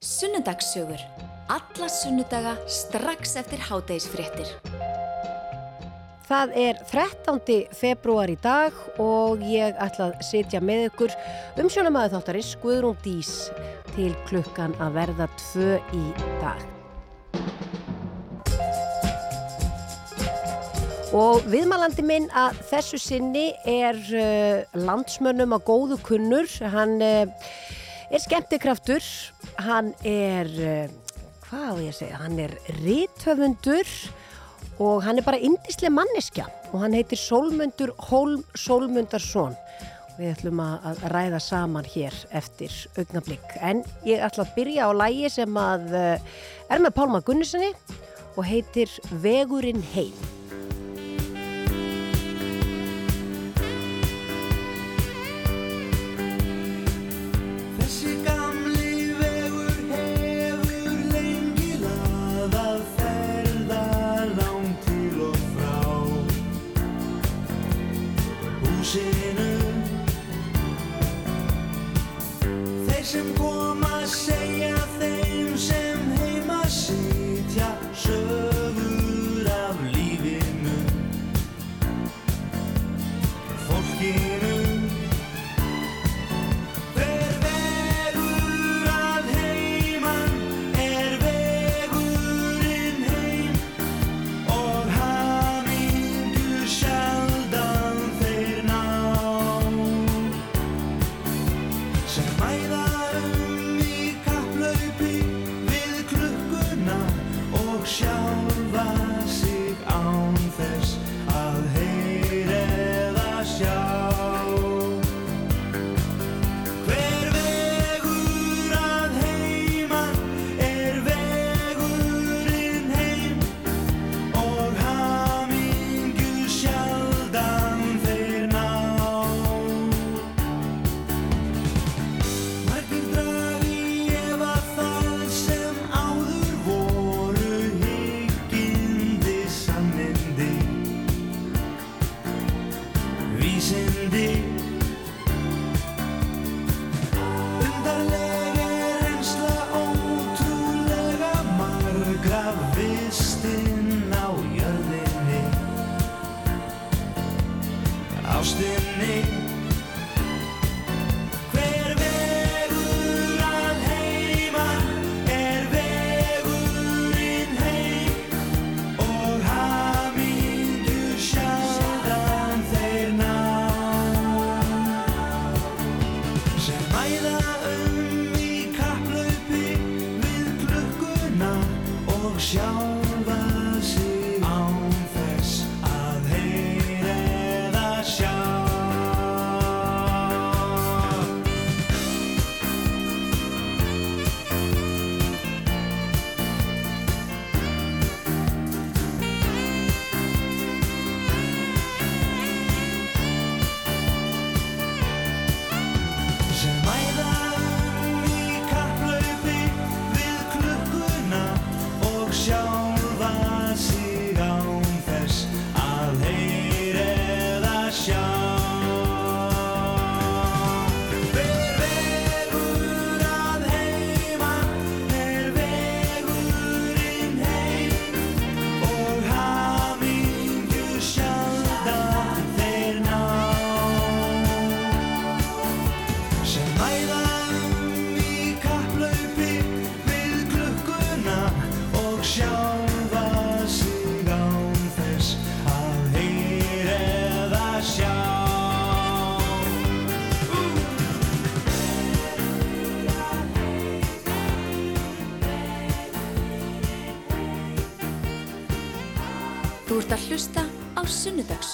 Sunnudagssögur. Alla sunnudaga strax eftir hádægisfréttir. Það er 13. februar í dag og ég ætla að sitja með ykkur um sjónumæðu þáttarins Guðrún Dís til klukkan að verða tvö í dag. Og viðmælandi minn að þessu sinni er uh, landsmönnum að góðu kunnur. Hann uh, er skemmtikraftur, hann er, uh, hvað á ég að segja, hann er ríthöfundur og hann er bara indislega manneskja og hann heitir Solmundur Holm Solmundarsson. Við ætlum að ræða saman hér eftir augnablík. En ég ætla að byrja á lægi sem að er með Pálma Gunnissoni og heitir Vegurinn heim.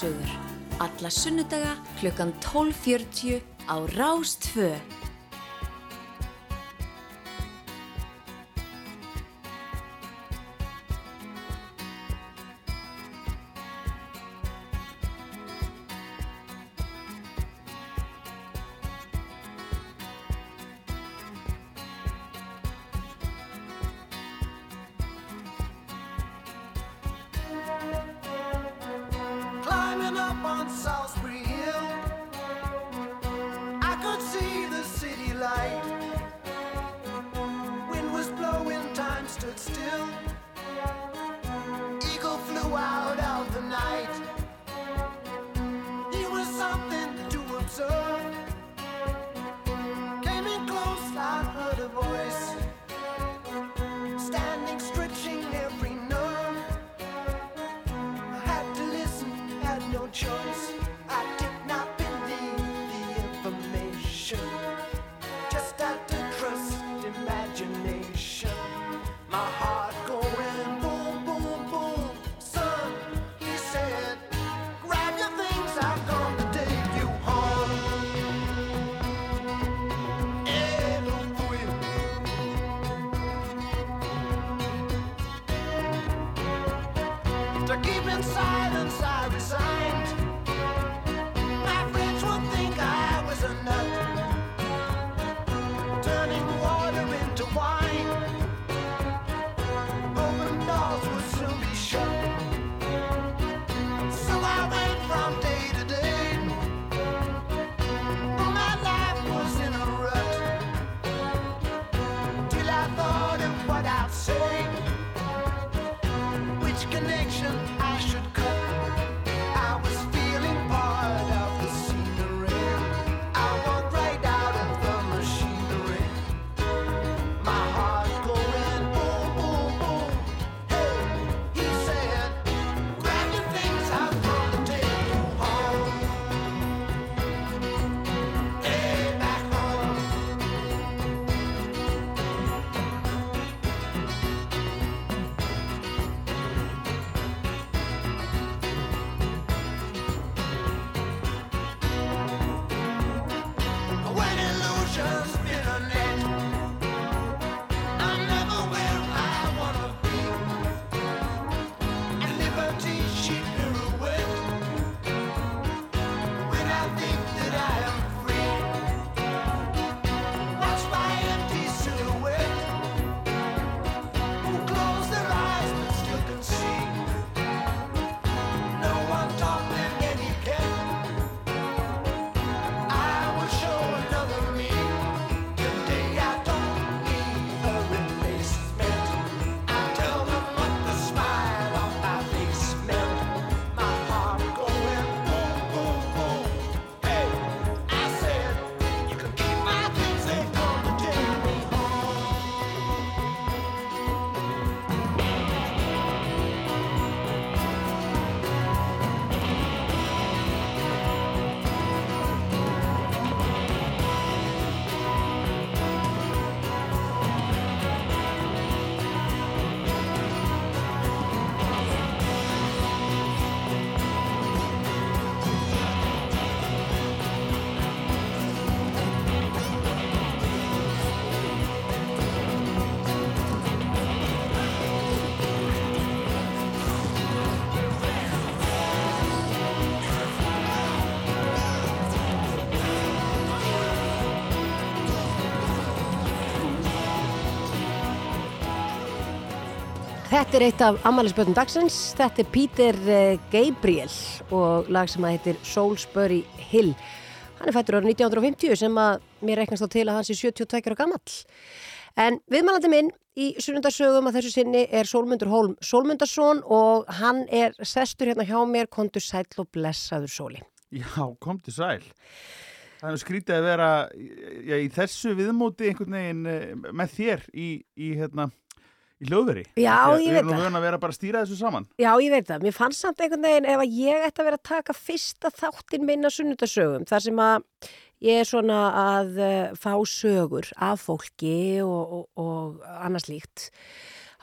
Sunnudagssögur. Alla sunnudaga klukkan 12.40 á Rástfö. One South Keep in silence. Þetta er eitt af ammælisbötum dagsins. Þetta er Peter eh, Gabriel og lag sem að heitir Soulsbury Hill. Hann er fættur árið 1950 sem að mér reiknast á til að hann sé 72 ára gamall. En viðmælandi minn í sunnundarsögum að þessu sinni er Sólmundur Hólm Sólmundarsson og hann er sestur hérna hjá mér, kontur sæll og blessaður sóli. Já, komdu sæl. Er nú skrítið að vera já, í þessu viðmóti einhvern veginn eh, með þér í, í, hérna, í hljóðveri. Já, Því að ég Við veit erum nú það. vön að vera bara að stýra þessu saman. Já, ég veit það. Mér fannst samt einhvern veginn ef að ég ætti að vera að taka fyrsta þáttinn minn á sunnudasögum þar sem að ég er svona að uh, fá sögur af fólki og, og, og annars líkt.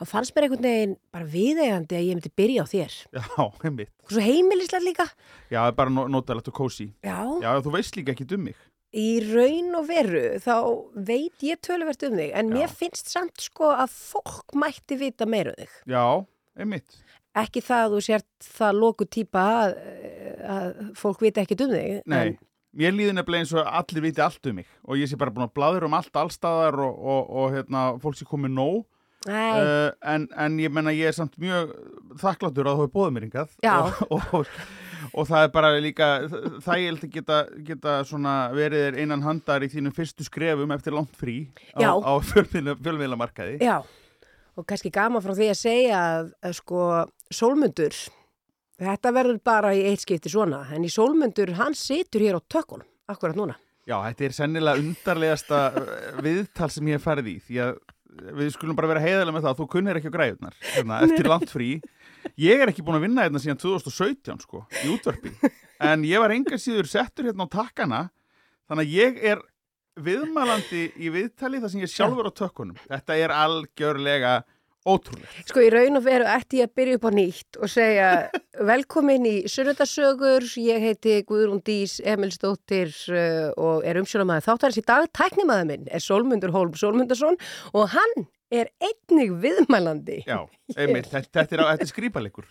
Það fannst mér einhvern veginn bara viðeigandi að ég myndi byrja á þér. Já, einmitt. Og svo heimilislega líka. Já, það bara no- notalegt og kósi. Já. Já, þú veist líka ekki um mig. Í raun og veru þá veit ég töluvert um þig en Já. mér finnst samt sko að fólk mætti vita meira um þig. Já, einmitt. Ekki það að þú sért það loku típa að, að fólk vita ekkert um þig. Nei, En, mér líður nefnilega eins og allir viti allt um mig og ég sé bara búin að bláður um allt allstaðar og, og, og hérna, fólk sé komið nóg uh, en, en ég menna ég er samt mjög þakkláttur að þú hefur bóðið mér hingað Já. og, og, og það er bara líka þægild að geta, geta svona verið þér innan handar í þínum fyrstu skrefum eftir langt frí á, á fjölmiðlamarkaði já. Og kannski gaman frá því að segja að, að sko sólmundur, þetta verður bara í eitt skipti svona, en í sólmundur hann situr hér á tökkunum, akkurat núna. Já, þetta er sennilega undarlegasta viðtal sem ég hef farið í því að við skulum bara vera heiðalega með það að þú kunnir ekki á græðunar hérna, eftir langt frí. Ég er ekki búin að vinna hérna síðan 2017 sko, í útvarpi. En ég var enga síður settur hérna á takkana. Þannig að ég er viðmælandi í viðtali þar sem ég sjálfur á tökkunum. Þetta er algjörlega ótrúlegt Sko í raun og veru ætti ég að byrja upp á nýtt og segja velkomin í Sunnudasögur, ég heiti Guðrún Dís Emilsdóttir uh, og er umsjónamaður þáttarins í dag. Tæknimaður minn er Sólmundur Hólm Sólmundarsson og hann er einnig viðmælandi. Já, einmitt, þetta, þetta er, þetta er skrýpalegur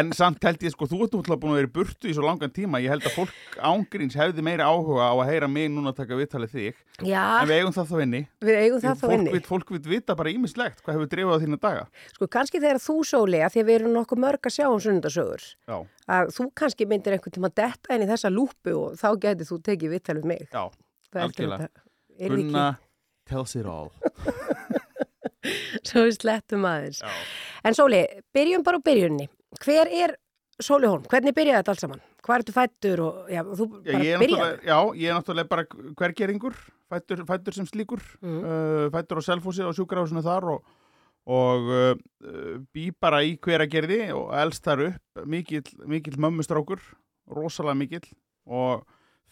en samt held ég sko, þú ert útláð búin að vera í burtu í svo langan tíma, ég held að fólk ángríns hefði meiri áhuga á að heyra mig núna að taka viðtalið þig, Já, en við eigum það þá inni. Við eigum það þá inni. fólk vil vita bara ímislegt hvað hefur drifað á þína daga? Sko kannski þegar þú því að við erum nokkuð mörg að sjá um sunnundasögur, Já, að þú kannski myndir einhvern tíma detta inn í þessa lúpu og þá Gunna tells it all svo við slettum aðeins? Já, En Sóli, byrjum bara á byrjunni. Hver er Sóli Hólm? Hvernig byrjaði þetta allt saman? Hvað ertu fættur og já, þú já, ég já, ég er náttúrulega bara hvergeringur fættur, fættur sem slíkur Mhm. uh, fættur á Selfossi og sjúkrahúsinu þar og, og uh, bý bara í hveragerði og elst þar upp mikill, mikill mömmustrákur rosalega mikill og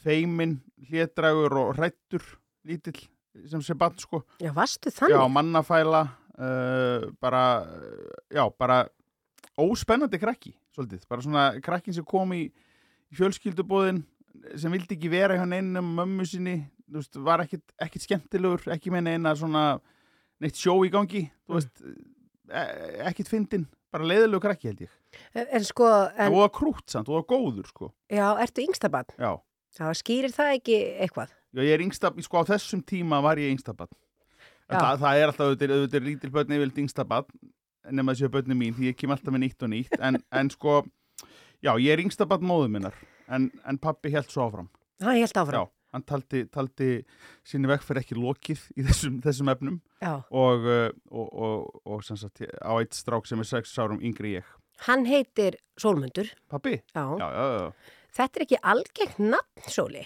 feimin, hlétrægur og hrættur lítill sem sé bann sko Já, varstu já, þannig? mannafæla uh, bara, já, bara óspennandi krakki, svolítið bara svona krakkin sem kom í, fjölskyldubóðin sem vildi ekki vera hjá neinum mömmu sinni, veist, var ekkit, ekkit skemmtilegur, ekki með neina svona neitt sjó í gangi, þú veist e ekkit fyndin, bara leiðilegu krakki held ég, En, en sko, en, það krútt samt og það góður sko, já, ertu yngstabann? já Já, skýrir það ekki eitthvað? Já, ég er yngsta, sko á þessum tíma var ég yngsta barn. En Já. það, það er alltaf, auðvitað, auðvitað lítil börn yfirleitt yngsta barn, nema þessi börni mín, því ég kem alltaf með nýtt og nýtt. En, en sko, já, ég er yngsta barn móðu minnar, en, en pappi held svo áfram. Það held áfram. Já, hann taldi, taldi sinni vegferð ekki lokið í þessum, þessum efnum og, uh, og, og, og sem sagt, á eitt strák sem er sex árum yngri ég. Hann heitir Sólmundur. Pappi? Já. Já, já, já. Þetta er ekki algengt nafn, Sóli.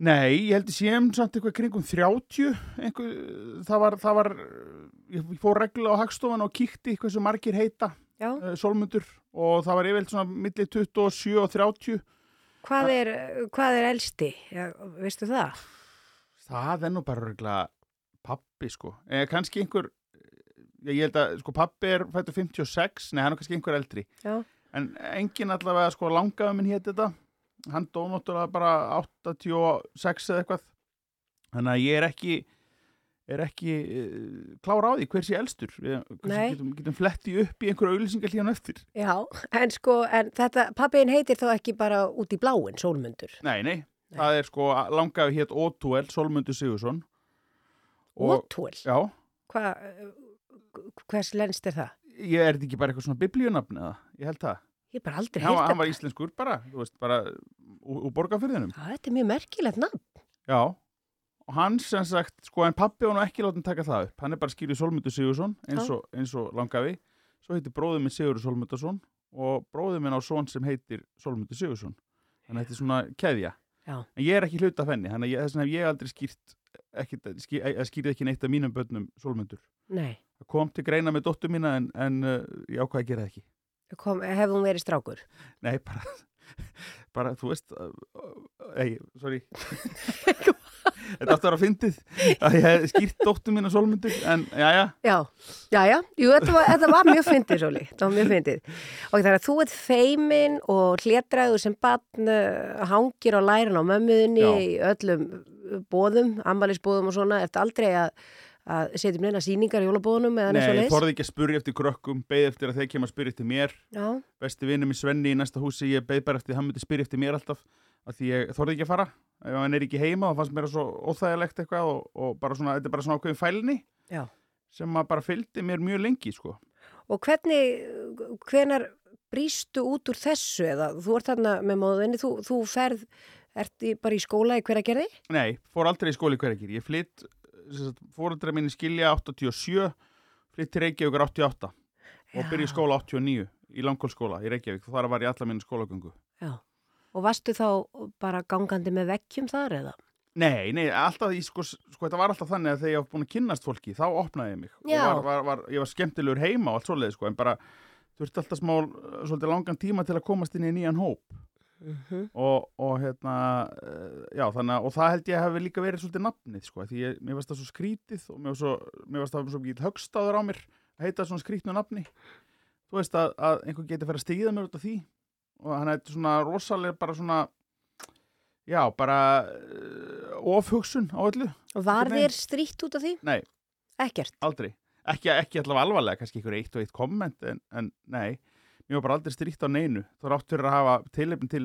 Nei, ég held að séum samt eitthvað kringum 30 einhver, það var, það var ég fór reglulega á hagstofan og kíkti hversu margir heita uh, sólmundur og það var yfirleitt svona milli 27 og 30 Hvað er, hvað er elsti? Já, veistu það? það er nú bara reglulega pappi sko, eða kannski einhver ég, held að sko pappi er fættur 56, nei hann er kannski einhver eldri Já. en engin allavega sko langaðu minn hétt þetta hann dó náttúrulega bara 86 eða eitthvað. Þannig að ég er ekki er ekki uh, klára á því hver sé elstur. Við Nei. getum, getum fletti upp í einhverju auðlýsingar hlíðan eftir. Já, en sko, en þetta, pappiðin heitir þá ekki bara út í bláin, Sólmundur. nei, nei, það er sko langaðu hétt Ótúel, Solmundur Sigursson Ótúel? já, Hvað, hvers lenst er það? ég er þetta ekki bara eitthvað svona biblíunafn eða, ég held það Ég bara aldrei hann, heilt var- hann þetta. var íslenskur bara, þú veist, bara úr, úr borgarfyrðinum Já, þetta er mjög merkilegt nafn. Já, og hann sem sagt, sko en pappi var nú ekki látin taka það upp, hann er bara skýrið Solmundur Sigursson eins og, eins og langafi, svo heitir bróðið minn Sigurður Solmundarsson og bróðið minn á son sem heitir Solmundur Sigursson, þannig að þetta er svona keðja, Já. en ég er ekki hluta af henni, þannig að þess vegna hef ég aldrei skýrt, ekki, skýr, skýrið ekki neitt af mínum börnum Solmundur. Nei, Það kom til greina með dóttur mína en, en ég ákvað að gera það ekki. Kom, hefur hún verið strákur? Nei, bara, bara, þú veist, ei, sorry, þetta átti að vera fyndið að ég hef skýrt dóttur mína Solmundur, en já, já, Já, já, já, jú, þetta var, þetta var mjög fyndið, Sóli, þetta var mjög fyndið. Og þannig að þú ert feimin og hlétræður sem barn uh, hangir á lærin á mömmuðinni í öllum bóðum, ammælisbóðum og svona, eftir aldrei að, að setja um neina sýningar í jólabóðunum eða neitt svo Nei, leis. þorði ekki að spurja eftir krökkum, beði eftir að þeir kemur að spyrja eftir mér Já, besti vinnum í Svenni í næsta húsi ég beði bara eftir, hann myndi spyrja eftir mér alltaf af því ég þorði ekki að fara ef hann er ekki heima, þá fannst mér það svo óþægilegt eitthvað og, og bara svona, þetta er bara svona ákveðin fælni já. sem að bara fylgdi mér mjög lengi, sko Og hvernig, hvenar brýstu út úr þessu eða þú ert þarna með móðinni, þú, þú ferð, ert í, bara í skóla í hverja gerði? Nei, fór aldrei í skóli hverjagir ég flytt, fóruldra minni skilja 87, flytt til Reykjavíkur 88 og byrja í skóla 89 í langkólskóla í Reykjavík, þar var ég alla minni skólagöngu Já. Og varstu þá bara gangandi með vekkjum þar eða? Nei, nei, alltaf, sko, sko, þetta var alltaf þannig að þegar ég var búin að kynnast fólki, þá opnaði ég mig. Já. Og var, var, var, ég var skemmtilegur heima og allt svoleiði, sko, en bara þurfti alltaf smá, uh, svolítið langan tíma til að komast inn í nýjan hóp. Mm Og, og hérna, uh, já, þannig og það held ég hafi líka verið svolítið nafnið, sko, því ég, mér varst það svo skrítið og mér varst svo, mér varst það svo mikið högstaður á mér að heita svona skrítnu nafni. Þú veist að, að einhver geti að fara að stíða mér út af því og hann er svona rosalega bara svona, já, bara uh, ofhugsun á öllu. Var Einhvern þér strítt út af því? Nei, Ekkert. aldrei. ekki, ekki allavega alvarlega, kannski einhver eitt og eitt komment en, en nei, mér var bara aldrei stríkt á neinu. Þá er átt fyrir að hafa tilefn til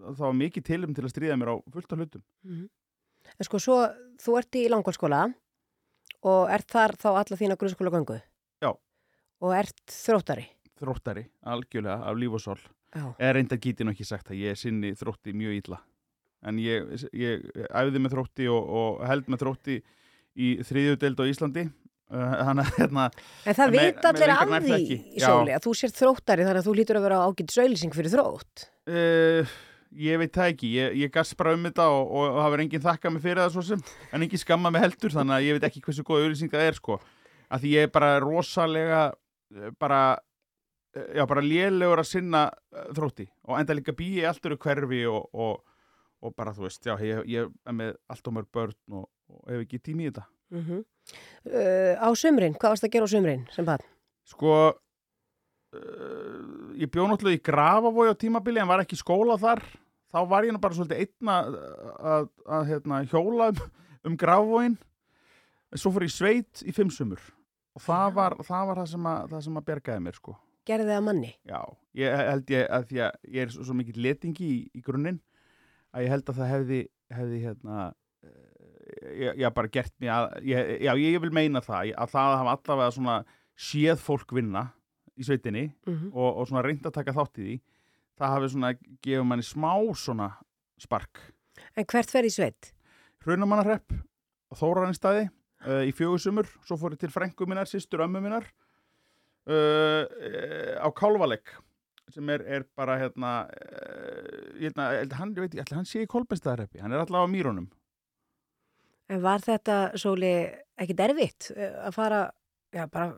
þá var mikið tilefn til að stríða mér á fullt af hlutum. En sko, svo, þú ert í langkválskóla og ert þar þá alla þína grunnskóla göngu? Já. Og ert þróttari? þróttari, algjörlega, af líf og sól. Reyndar geti nú ekki sagt að ég sinni þrótti mjög illa. En ég, ég æfði með þrótti og, og held með þrótti í þriðjudeld á Íslandi þannig að hérna En það veit allir af því í sóli að þú sér þróttari þannig að þú lítur að vera ágætt söylýsing fyrir þrótt. uh, ég veit það ekki. Ég, ég gass bara um þetta og, og það verður enginn þakka mig fyrir það svo sem en enginn skamma mig heldur þannig að ég veit ekki hversu góð auðlýsing það er sko. Að því ég er bara rosalega eh, bara eh, já, bara lélegur að sinna eh, þrótti. Og enda líka býi allt eru hverfi og, og, og bara þú veist, já, ég, ég er með allt og mörg börn og, og hef ekki tími í þetta Mm uh, á sumrin, hvað varst að gera á sumrin sem bann? Sko uh, ég bjó náttúrulega í Grafavogi á tímabili en var ekki skóla þar. Þá var ég nú bara svolítið einna að, að, hérna, hjóla um, um Grafavogin en svo fór ég sveit í fimm sumur. Og það var það, var það, sem, að, það sem að bergaði mér sko. Gerði það að manni? Já, ég held ég að því að ég er svo, svo mikill letingi í, í grunninn að ég held að það hefði, hefði hérna ég, ég bara gert mér að, ég, já, ég vil meina það að það hafa allavega svona séð fólk vinna í sveitinni Mm og, og svona reynd að taka þátt í því það hafi svona gefið manni smá svona spark. En hvert fer í sveit? Hraunamannarepp Þórarinstæði uh, í fjögur sumur, svo fór ég til frængu minnar, sýstur ömmu minnar uh, á Kálvalegg sem er, er bara hérna held að hann, ég veit, að hann sé í Kolbeinstæðareppi, hann er allavega á mýrunum En var þetta, Sóli, ekkit erfitt eh, að fara, já, bara...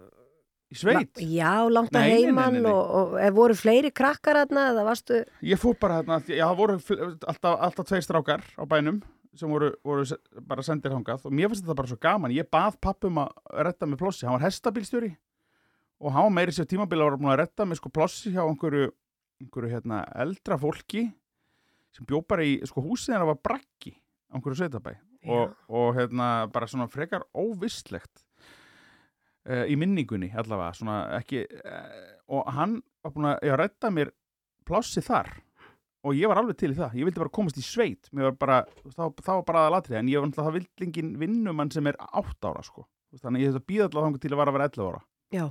í sveit, já, langt að Nei, nei, nei, heiman nei, nei. og, og ef voru fleiri krakkar aðna eða varstu... ég fór bara því- já, það voru alltaf, alltaf tveir strákar á bænum sem voru, voru bara sendir hangað og mér finnst þetta bara svo gaman, ég bað pappum að redda með plossi, hann var hestabílstjóri og hann var meiri sér tímabili að vera búin að redda með sko plossi hjá einhverju, einhverju hérna, eldra fólki sem bjó bara í sko húsið hennar var brakki á einhverju sveitabæ og, og hérna bara svona frekar óvistlegt uh, í minningunni allavega svona ekki uh, og hann var búin að já, redda mér plássi þar og ég var alveg til í það, ég vildi bara komast í sveit. Bara, það, það var bara aðalatrið en ég var náttúrulega það vildingin vinnumann sem er átt ára sko, þannig að ég þetta býða allavega þangur til að vara að vera 11 ára. Já,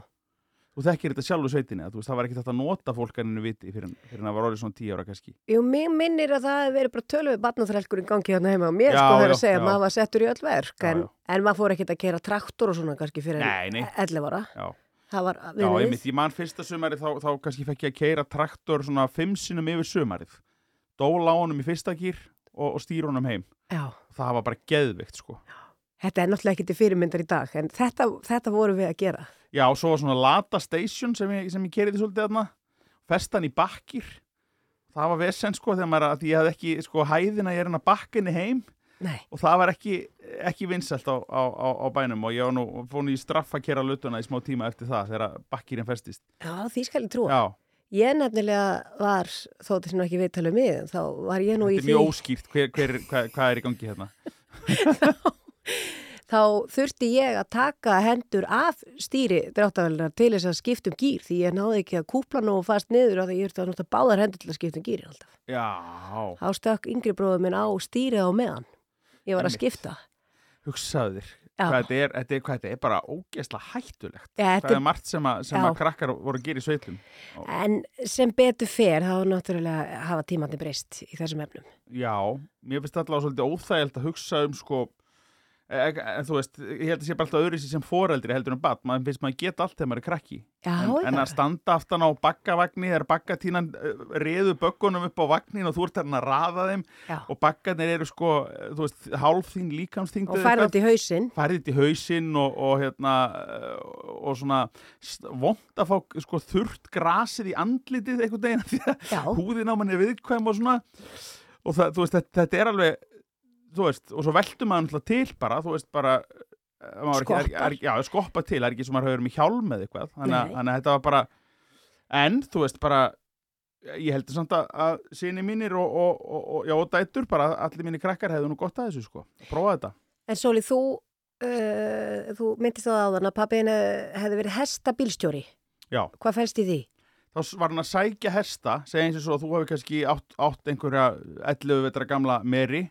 þú þekkir þetta sjálfu sveitinni, að veist, það var ekki þetta að nota fólk enninu viti fyrir, en það var orðið svona 10 ára kannski jú, mig minnir að það hefði verið bara tölvið barnaþrælkur í gangi hérna heima og mér Já, sko já, að segja að maður var settur í öll verk Já, en, já. en maður fór ekkert að kera traktor og svona kannski fyrir Nei, nei. 11 ára. Það var Já, við einmitt, ég man fyrsta sumari þá, þá kannski fekk ég að keira traktor svona fimm sinnum yfir sumarið dól á honum í fyrsta gýr og, og stýr honum heim Já, sko þetta er náttúrulega ekki til fyrirmyndar í dag en þetta, þetta vorum við að gera. Já, og svo var svona Lada Station sem ég, sem ég keriði svolítið þarna. Festan í bakkir. Það var vesen sko þegar maður að ég hafði ekki sko hæðina ég er hann að bakkinni heim. Nei, og það var ekki, ekki vinsælt á, á, á, á bænum og ég var nú fór nú í straff að kera lutuna í smá tíma eftir það þegar bakkirinn festist. Já, því skal ég trúa. Já, Ég nefnilega var, þó þetta sem ekki viðtalið mig, þá var ég nú í þetta er því, mjög óskýrt. Hver, hver, hvað, hvað er í gangi hérna þá þurfti ég að taka hendur af stýri dráttavælunar til þess að skipta um gýr því ég náði ekki að kúpla nú fast niður og því ég þurfti að nota báðar hendur til að skipta um gýrin alltaf. Já, Þá stökk yngri bróður minn á stýrið á meðan. Ég var að skipta. hugsaðu þér Já. hvað þetta er, þetta er, hvað þetta er bara ógeðslega hættulegt Ja, það er margt sem, að, sem Já. að krakkar voru að gera í sveitlum En sem betur fer, þá náttúrulega hafa tímandi breyst í þessum efnum. Já, mér finnst allavega svolítið óþægild að hugsa um sko en, en þú veist, ég held að sé bara alltaf öðru sem foreldri heldur um bad, maður finnst maður geta allt þegar maður er krakki, Já, en, en já. að standa aftan á bakkavagni, þegar bakkatínan uh, reðu böggunum upp á vagnin og þú ert að raða þeim Já. og bakkarnir eru sko, eh, þú veist, hálf þín líkamsþyngd Og færði þetta í hausinn. færði þetta í hausinn og, og hérna og svona vont að fá sko þurrt grasið í andlitið einhvern veginn því að húðin á manni er viðkvæm og svona og það, veist, þetta, þetta er alveg þú veist, og svo veltum maður náttúrulega til bara, þú veist, bara eh, maður er er, Skoppar. já, skoppa til, er ekki sem maður hefur með hjálm eða eitthvað, þannig að, að þetta var bara en, þú veist, bara ég heldur samt að, að sinni mínir og, og, og, og, já, og dætur, bara allir mínir krakkar hefðu nú gott að þessu, sko, prófa þetta En Sóli, þú uh, þú myndist það áðan að pappin hefði verið hestabílstjóri. Já, Hvað fælst í því? þá var hann að sækja hesta, segja eins og svo að þú hefur kannski átt, átt einhverja 11 vetra gamla meri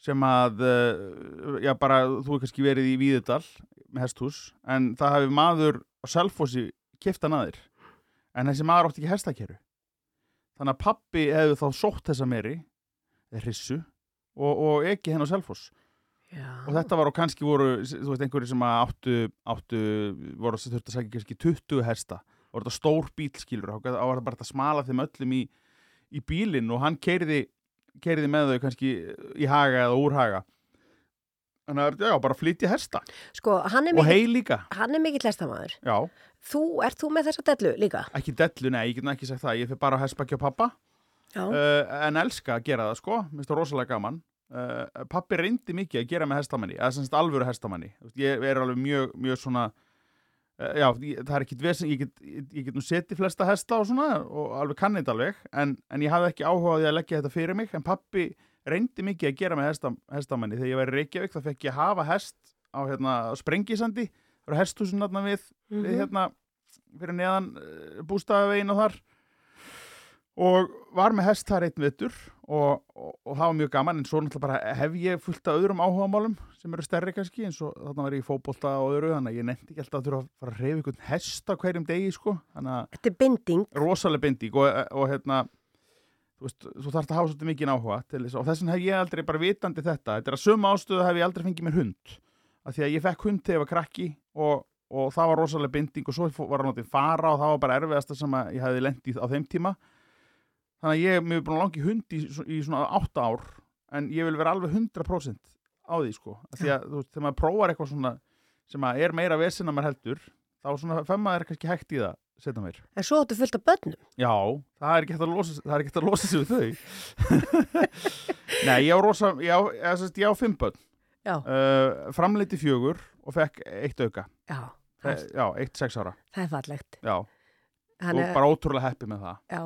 sem að, uh, já bara, þú hefur kannski verið í Víðudal með hesthús, en það hefur maður á Selfossi kiftan aðir, en þessi maður átti ekki hestakeru. Þannig að pappi hefði þá sótt þessa meri, eða hrissu, og, og ekki henn á Selfoss. Já. Og þetta var og kannski voru, þú veist, einhverju sem að áttu, áttu, voru að þurfti að sækja kannski 20 hesta. Og þetta stór bíl, skilur, og það var bara að smala þeim öllum í, í bílinn og hann keiriði, keiriði með þau kannski í haga eða úr haga. Þannig að, já, bara flytja hesta. Sko, er Og hei líka. hann er mikill hestamæður. Þú, ert þú með þessa dellu líka? ekki dellu, nei, ég get ekki sagt það. Ég fyrir bara að hestbakja á pappa. Uh, en elska að gera það sko minnst það rosalega gaman uh, pappi reyndi mikið að gera með hestamanni eða semst alvöru veist, ég er alveg mjög, mjög svona já, ég, það er ekkit vesen ég get, ég, get nú setið flesta hesta og svona og alveg kannið þetta alveg en, en ég hafði ekki áhuga á því að leggja þetta fyrir mig en pappi reyndi mikið að gera með hesta, hestamanni þegar ég var í Reykjavík þá fekk ég að hafa hest á, hérna, Sprengisandi. Það eru hesthúsin við, við Mhm. hérna fyrir neðan uh, bústafavegin og þar og var með hest þar einn vettur og, og, og það var mjög gaman en svo náttúrulega bara hef ég fullt af öðrum áhugamálum sem eru stærri kannski eins og þarna var ég í fótbolta og öðru þannig að ég nefndi ekki alltaf að þurfa að fara að reyfa ykkur hest á hverjum degi sko. Þetta er binding. rosalega bindík og, og hérna þú veist, þú þarfst að hafa svolítið mikið áhuga til þess og þess vegna hef ég aldrei bara vitandi þetta. Þetta er að suma ástöðu hef ég aldrei fengið mér hund af því að ég fekk hund þegar ég var krakki og, og það var rosalega binding og svo var hann áttið fara og það var bara erfiðasta sem ég hefði lent í á þeim tíma þannig að ég mér er búin að langi hund í, í svona átta ár en ég vil vera alveg 100% á því sko af því að þú veist, þegar maður prófar eitthvað svona sem að er meira vesen að maður heldur þá svona femma er kannski hægt í það setna meir En svo áttu fullt af börnum. Já, það er ekki hægt að losa, það er ekki hægt að losa sig við þau. Nei, ég á rosa, ég á, ég, á fimm börn, uh, framleiti fjögur og fekk eitt auka. Já. Eh, Það, Já, eitt sex ára. það er fallegt. Já, Hann og bara ótrúlega heppi með það. já.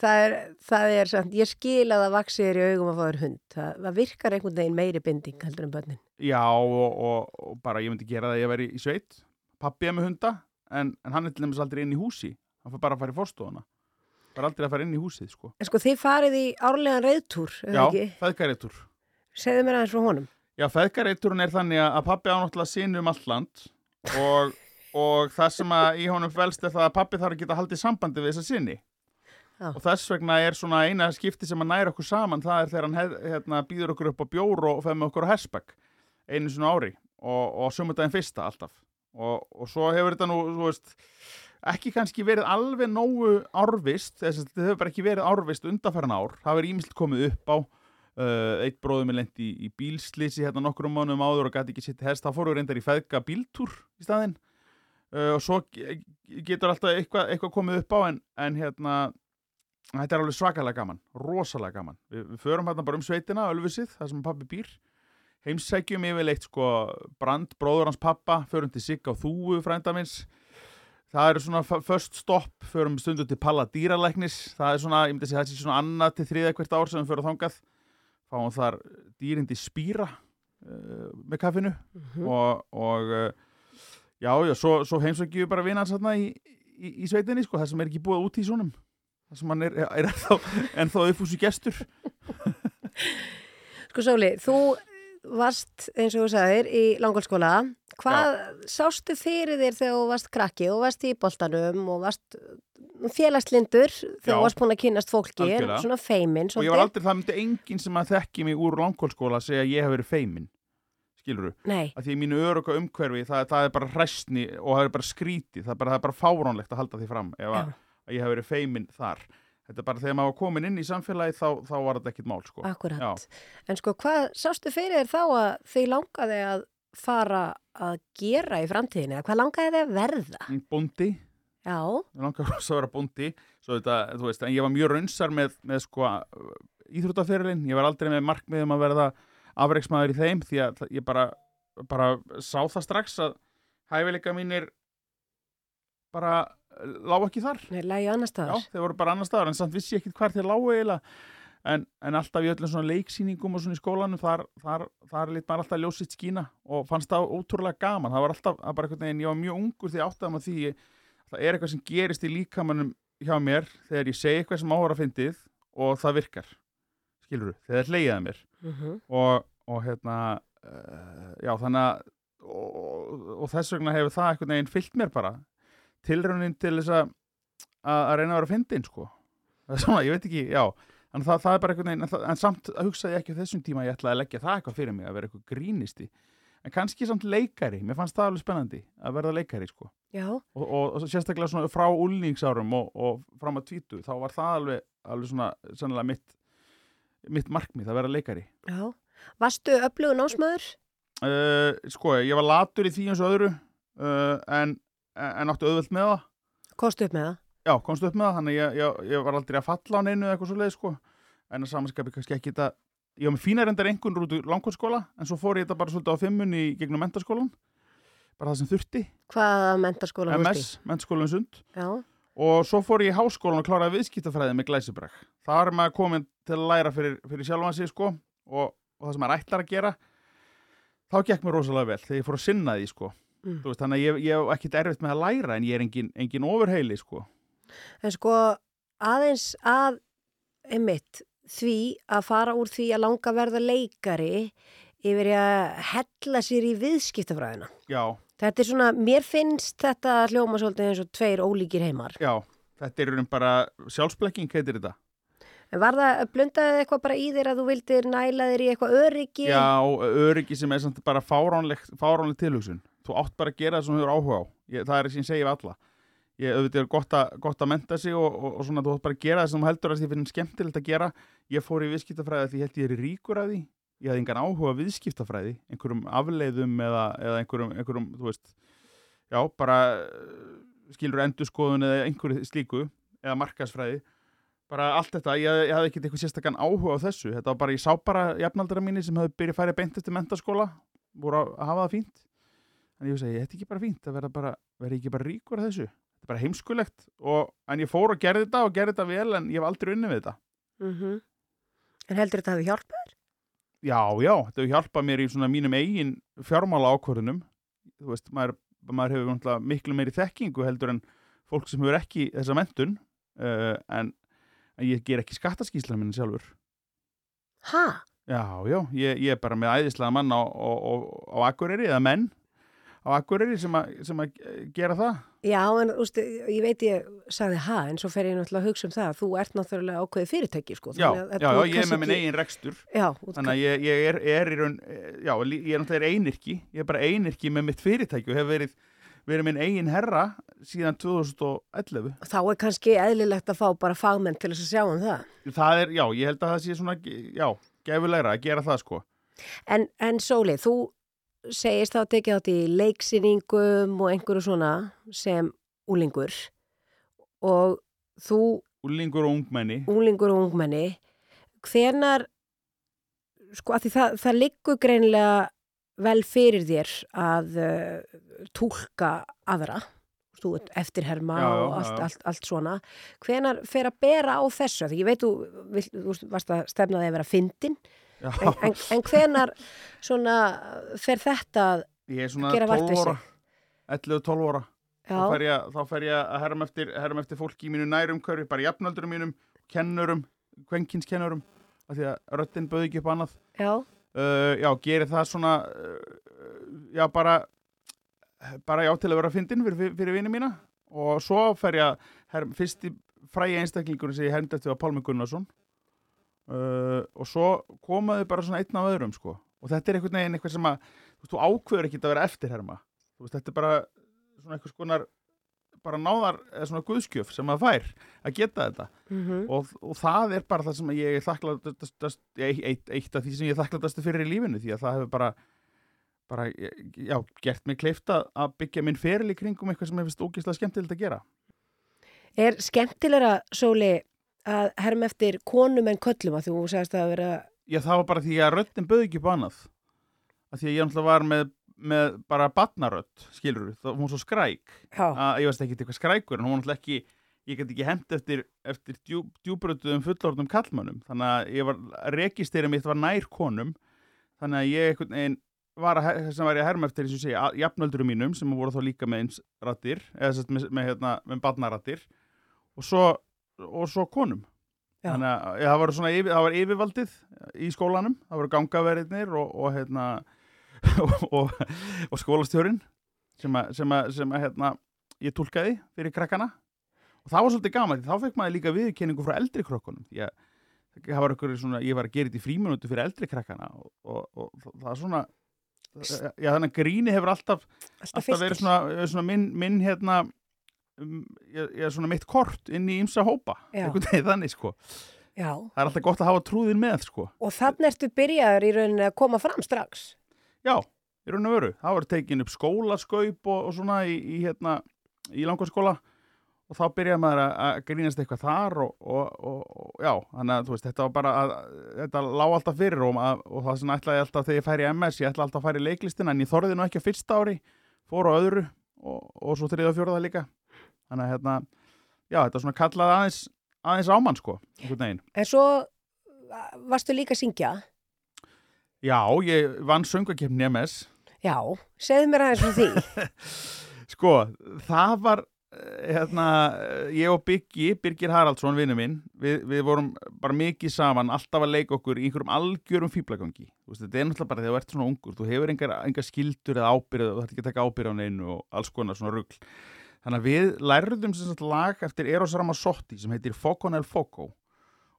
Það er, það er samt, ég skil að það vaksi þér í augum að fá þér hund. Það, það virkar einhvern veginn meiri binding heldur en börnin. Já, og, og, og bara ég myndi gera það að ég veri í sveit. Pappi er með hunda, en, en hann er til dæmis aldrei inn í húsi. Hann fyrir bara að fara í fórstofuna. Það er aldrei að fara inn í húsið, sko. En sko, þið farið í árlegan reyðtúr, eða Já, ekki? feðgareitur. Segðu mér aðeins frá honum. Já, feðgareiturinn er þannig að pappi ánáttúrulega sinni um allt land og, og það sem að í honum velst er það að pappi þarf að geta haldið sambandi við þessa sinni. Já. Og þess vegna er svona eina skipti sem að næra okkur saman, það er þegar hann hef, hérna, býður okkur upp á bjór og fer með okkur á hersbæk einu svona ári og, og sumundaginn fyrsta alltaf. Og, og svo hefur þetta nú, veist, ekki kannski verið alveg nógu árvist, þess að þetta hefur bara ekki verið árvist undanfæran ár. Það verið ímislegt komið upp á Uh, eitt bróður minn lendi í, í bílslýsi hérna nokkrum mánuðum áður og gæti ekki sitt hest þá fóru reyndar í feðga bíltúr í staðinn uh, og svo ge- getur alltaf eitthvað, eitthvað komið upp á en, en hérna þetta er alveg svakalega gaman, rosalega gaman. Við, við förum hérna bara um sveitina, Ölfusið þar sem pappi býr. Heimsækjum yfirleitt sko brand, bróður hans pappa förum til Sigga og Þúu frænda minns það eru svona f- first stop förum stundu til Palla dýralæknis það er svona, ég myndi að segja það sé svona annað til þriða hvert ár sem við förum þangað. Fáum þar dýrindi spýra uh, með kaffinu. Mhm. og, og uh, já, já, svo, svo heimsækjum við bara vinans þarna í, í, í sveitinni, sko, það sem er ekki búið út í svonum það sem hann er, er ennþá, uppfúsi gestur Sko Sóli, þú varst, eins og þú sagðir, í langskóla. Hvað sástu fyrir þér þegar þú varst krakki? Þú varst í boltanum og varst félagslindur þegar Já. þú varst búin að kynast fólki, Algjörlega. svona feiminn. og ég var aldrei, það myndi enginn sem að þekki mig úr langkólskóla að segja að ég hef verið feimin skilur þú, Nei, að því mínu öruga umhverfi það, það er bara hræstni og það er bara skrítið það er bara, það er bara fáránlegt að halda því fram ef að, að ég hef verið feimin þar þetta er bara þegar maður komin inn í samfélagi þá, þá var þetta ekkit mál sko akkurat. Já. En sko, hvað sástu fyrir þér þá að þið langaði að fara að gera í framtíðinu? Eða Hvað langaði þið að verða? Bóndi, Já, rosa að vera bóndi svo þetta, þú veist, en ég var mjög raunsar með, með sko íþróttaferilin, ég var aldrei með markmiðum að verða afreiksmaður í þeim því að ég bara, bara sá það strax að hæfileika mínir bara lág ekki þar. Nei, lægi annar Já, staðar. þeir voru bara annar staðar en samt vissi ég ekkit hvar þeir lágu eiginlega. En, en alltaf í öllum svona leiksýningum og svona í skólanum þar, þar, þar lít maður alltaf ljósitt skína og fannst það ótrúlega gaman. Það var alltaf, það bara einhvern veginn, ég var mjög ungur því áttaðum að því það er eitthvað sem gerist í líkamannum hjá mér þegar ég segi eitthvað sem áhverja fyndið og það virkar. Skilur þú, þegar það hleyjaði mér. Mhm. og, og hérna uh, já þannig að og, og þess vegna hefur það einhvern veginn fyllt mér bara tilraunin til þess að að að reyna að vera fyndin sko. Það er svona, ég veit ekki, já. En það, það er bara einhvern veginn, en, samt hugsaði ekki á þessum tíma að ég ætlaði að leggja það eitthvað fyrir mig að vera eitthvað grínisti. En kannski samt leikari, mér fannst það alveg spennandi að verða leikari sko. Og, og, og sérstaklega svona frá úlningsárum og, og fram að tvítu, þá var það alveg, alveg svona, sannlega mitt mitt markmið að vera leikari. Já. Varstu öflugur námsmaður? uh, sko, ég var latur í því eins og öðru uh, en, en áttu auðvelt með það? Kostu upp með það? já, komst upp með það, þannig ég, ég, ég var aldrei að falla á neinu eða eitthvað svo leið sko. En að samanskapi kannski ekki þetta ég var með fínar endar engun út úr langkvæmskóla en svo fór ég þetta bara svolítið á fimmunni í gegnum mentaskólan bara það sem þurfti, Hvaða mentaskóla MS, mentaskólan sund. Já, og svo fór ég í háskólan og kláraði viðskiptafræði með glæsibræk. Það er maður komin til að læra fyrir, fyrir sjálfan sig sko og, og það sem maður ætlar að gera þá gekk mér rosalega vel þegar ég fór að sinna því sko. Mm. Veist, þannig að ég, ég hef ekkert erfitt með að læra en ég er engin, engin ofurheili sko. en sko aðeins að einmitt því að fara úr því að langa verða leikari yfir að hella sér í viðskiptafræðina. Já, Þetta er svona, mér finnst þetta hljóma svolítið eins og tveir ólíkir heimar. já, þetta er raun bara sjálfsblekking heitir þetta. En var það, blundaði eitthvað bara í þér að þú vildir næla þér í eitthvað öryggi? Já, öryggi sem er samt bara fáránleg, fáránleg tilhugsun. Þú átt bara að gera það sem þú hefur áhuga á. Ég, það er sem ég segi við alla. Ég auðvitað er gott að, gott að menta sig og, og, og svona þú átt bara að gera það sem þú heldur að því finnir skemmtilegt að gera. Ég fór í viðskiptafræði því ég held ég er ríkur að því. Ég hafði engan áhuga viðskiptafræði, einhverjum afleiðum eða, eða einhverjum, einhverjum, þú veist, já, bara skilur endurskoðun eða einhverju slíku eða markasfræði bara allt þetta, ég, ég hafði ekkert eitthvað sérstakann áhuga á þessu, þetta var bara, ég sá bara jafnaldra mínir sem hafði byrjað að færi beint eftir mentaskóla, voru að hafa það fínt en ég segi, þetta er ekki bara fínt að vera bara, vera ekki bara ríkur að þessu. Þetta er bara heimskulegt, og, en ég fór og gerði þetta og gerði þetta vel, en ég hef aldrei unni við þetta. Mm En heldur þetta hafi hjálpað? já, já, þetta hefur hjálpað mér í svona mínum eigin fjármála ákvörðunum þú veist, maður, maður hefur miklu meiri þekkingu heldur en fólk sem hefur ekki þessa mentun uh, en, en ég ger ekki skattaskísla minni sjálfur. Ha? Já, já, ég, ég er bara með æðislega mann á, á, á, á Akureyri, eða menn á Akureyri sem, sem að gera það. Já, en úst, ég veit ég sagði ha, en svo fer ég náttúrulega að hugsa um það að þú ert náttúrulega ákveðið fyrirtæki, sko. Já, já, já, ég er með minn eigin rekstur, Já, þannig að ég, ég er, er í raun, já, ég er náttúrulega einirki, ég er bara einirki með mitt fyrirtæki og hef verið, verið minn eigin herra síðan 2011. þá er kannski eðlilegt að fá bara fagmenn til þess að sjá um það. Það er, já, ég held að það sé svona, já, gefulegra að gera það, sko. En, en Sóli, þú segist þá tekið átt í leiksýningum og einhverju svona sem úlingur og þú Úlingur og ungmenni. úlingur og ungmenni hvenar sko að því það, það liggur greinilega vel fyrir þér að uh, túlka aðra. Þú ert eftirherma Já, og allt, allt, allt svona. Hvenar fer að bera á þessu? Því ég veit þú, þú varst að stefna þig að vera fyndin en, en, en hvenar svona fer þetta að ég er svona gera vart 12 við ára, 11-12 ára. já, þá fer ég, þá fer ég að herra eftir, herra eftir fólki í mínu nærumkörfi, bara jafnöldurum mínum, kennurum, kvenkinskennurum, af því að röddinn bauði ekki upp annað. já, Uh, já, gerir það svona, uh, já, bara, bara já til að vera fyndin fyrir, fyrir vini mína. Og svo fer ég að, fyrsti frægi einstaklingur sem ég herndi eftir var Pálmi Gunnarsson uh, og svo komaði bara svona einn af öðrum, sko. Og þetta er einhvern veginn eitthvað sem að, þú þú ákveður ekki að vera eftirherma. Veist, þetta er bara svona eitthvað skonar, bara náðar, eða svona guðskjöf sem að fær að geta þetta mm og, og það er bara það sem ég er þakklætast eitt, eitt af því sem ég er þakklætast fyrir í lífinu því að það hefur bara bara, já, gert mig kleift að að byggja minn feril í kringum eitthvað sem hefur stókislega skemmtilegt að gera Er skemmtilegra, Sóli, að herma eftir konum en köllum að þú sagðist að vera, Já, það var bara því að röddin bauð ekki annað. Að því að ég náttúrulega var með, með bara batnarödd, skilur það hún var svo skræk. Já, að ég veist ekki eitthvað skrækur en hún var náttúrulega ekki ég get ekki hent eftir, eftir djú, djúbrötuðum fullorðnum kallmönnum þannig að ég var, registeri mitt var nær konum. Þannig að ég einhvern veginn var að, sem var ég að herma eftir og ég segja, jafnöldurum mínum sem voru þá líka með eins rattir eða sérst með, með, hérna, með barnarattir og svo, og svo konum. Já. þannig að ja, það, var svona, yfir, það var yfirvaldið í skólanum það voru gangaverðinir og, og hérna og, og, skólastjórin sem að, sem að, sem að hérna, ég tólkaði fyrir krakkana. Og það var svolítið gaman þá fekk maður líka viðurkenningu frá eldri að það var svona, ég var að gera þetta í fríminútu fyrir eldri krakkana og, og, og það er svona já þannig að gríni hefur alltaf Alltaf alltaf verið svona, svona minn, minn hérna um, ég, ég, svona mitt kort inn í ymsa hópa þannig sko. Já, það er alltaf gott að hafa trúðin með sko. Og þannig ertu byrjaður í rauninni að koma fram strax. já, í raun og veru, það var tekin upp skólaskaup og, og svona í, í hérna í langarskóla og þá byrjaði maður að, að grínast eitthvað þar og, og, og, já, þannig að veist, þetta var bara að, þetta lá alltaf fyrir og, að, og það sem ætlaði alltaf þegar ég færi í MS, ég ætlaði alltaf að færi í leiklistina en ég þorði nú ekki á fyrsta ári, fór á öðru og, og svo þriða og fjóraða líka þannig að hérna, já, þetta svona kallaði aðeins, aðeins ámann sko. En svo varstu líka að syngja. Já, ég vann söngakefni MS Já, segðu mér aðeins um því. Sko, það var eh, hérna, eh, ég og Biggi, Birgir Haraldsson, vinnu minn, við, við vorum bara mikið saman, alltaf að leika okkur í einhverjum algjörum fýblagangi. Þetta er náttúrulega bara þegar þú ert svona ungur, þú hefur engar, engar skildur eða ábyrð, þú þarf ekki að taka ábyrð á neinu og alls konar svona rugl. Þannig að við lærðum sem sagt lag eftir Eros Ramazzotti sem heitir Foco nel Foco.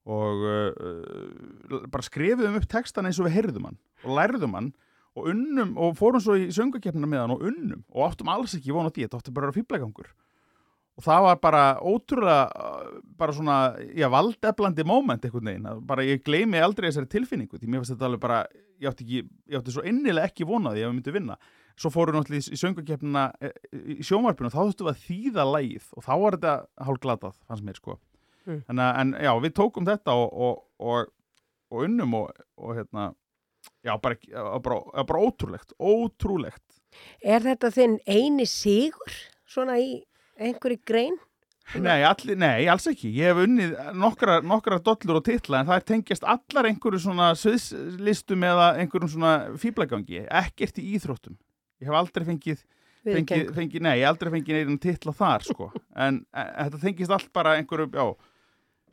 Og uh, bara skrifuðum upp textan eins og við heyrðum hann og lærðum hann og unnum og fórum svo í söngakefnina með hann og unnum og áttum alls ekki von á því, þetta átti bara að vera fýblagangur og það var bara ótrúlega uh, bara svona, já, valdeflandi moment einhvern veginn, að bara ég gleymi aldrei þessari tilfinningu, því mér finnst þetta alveg bara ég átti, ekki, ég átti svo innilega ekki vonaði ef við myndum vinna, svo fórum náttúrulega í, í söngakefnina í sjónvarpinu og þá þurftum við að þýða lægið og þá var þetta hálf glatað, fannst mér sko Mm. Þannig að, en já, við tókum þetta og, og, og, og unnum og, og hérna, já, bara, bara, bara ótrúlegt, ótrúlegt. Er þetta þinn eini sigur svona í einhverju grein? Nei, allir, nei, alls ekki. Ég hef unnið nokkra, nokkra dollur og titla en það er tengjast allar einhverju svona sviðslistum eða einhverjum svona fýblagangi, ekkert í íþróttum. Ég hef aldrei fengið, fengið, fengið nei, ég hef aldrei fengið neitt titla þar, sko. En e, þetta tengist allt bara einhverju, já,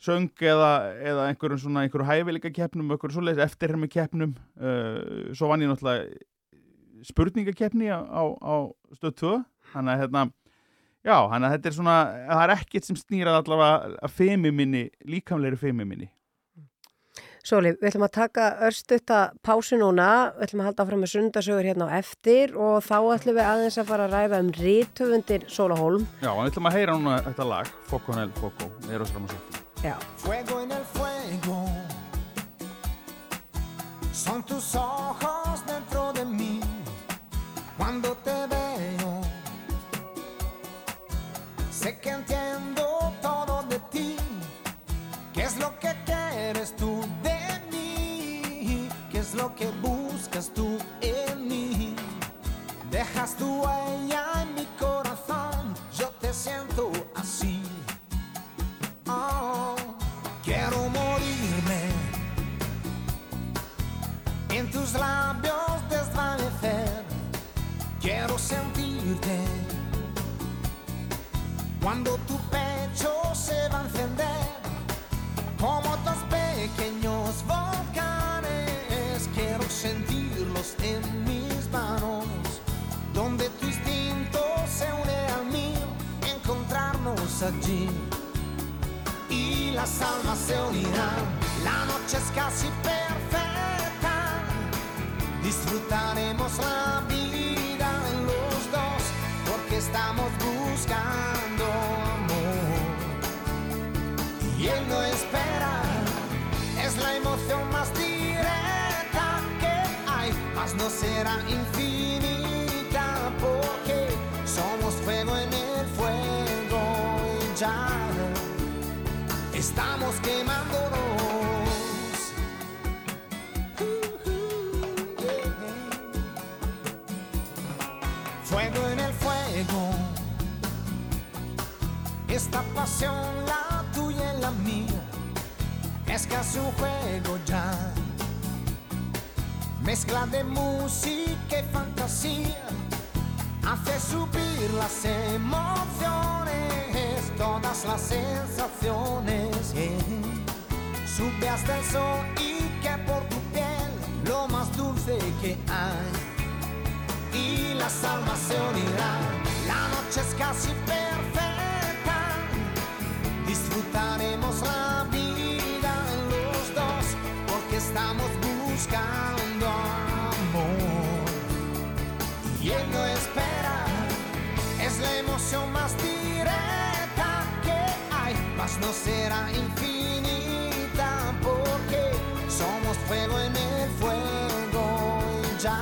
söng eða, eða einhverjum svona einhverju hæfileika keppnum, einhverju svoleiðis eftirhermi keppnum. Uh, svo vann ég náttúrulega spurningakeppni á, á, á stöð 2, þannig að hérna, Já, þannig að þetta er svona, það er ekkert sem snýrað allavega að femi minni, líkamleiri femi minni. Sóli, við ætlum að taka örstutta pásu núna, við ætlum að halda áfram með sundasögur hérna á eftir og þá ætlum við aðeins að fara að ræða um rítufundir Sóla Holm. Já, en við ætlum að heyra núna þetta lag, Foco Nel Foco, Eros Ramazzotti. Já. Fuego en el fuego. Son tus ojos dentro de mí. Cuando te veo, sé que entiendo todo de ti. ¿Qué es lo que quieres tú lo que buscas tú en mí? Dejas tu huella en mi corazón. Yo te siento así. Oh, quiero morirme en tus labios desvanecer. Quiero sentirte cuando tu pecho se va a encender como dos pequeños Y las almas se unirán. La noche es casi perfecta. Disfrutaremos la vida en los dos porque estamos buscando amor. Y él no espera, es la emoción más directa que hay, mas no será infinita estamos quemándonos. Fuego en el fuego. Esta pasión, la tuya y la mía, es casi un juego ya. Mezcla de música y fantasía, hace subir las emociones, las sensaciones. Sube hasta el sol y que por tu piel lo más dulce que hay y las almas se unirán. La noche es casi perfecta, disfrutaremos la vida los dos porque estamos buscando amor y él no espera. Es la emoción mas no será infinita porque somos fuego en el fuego y ya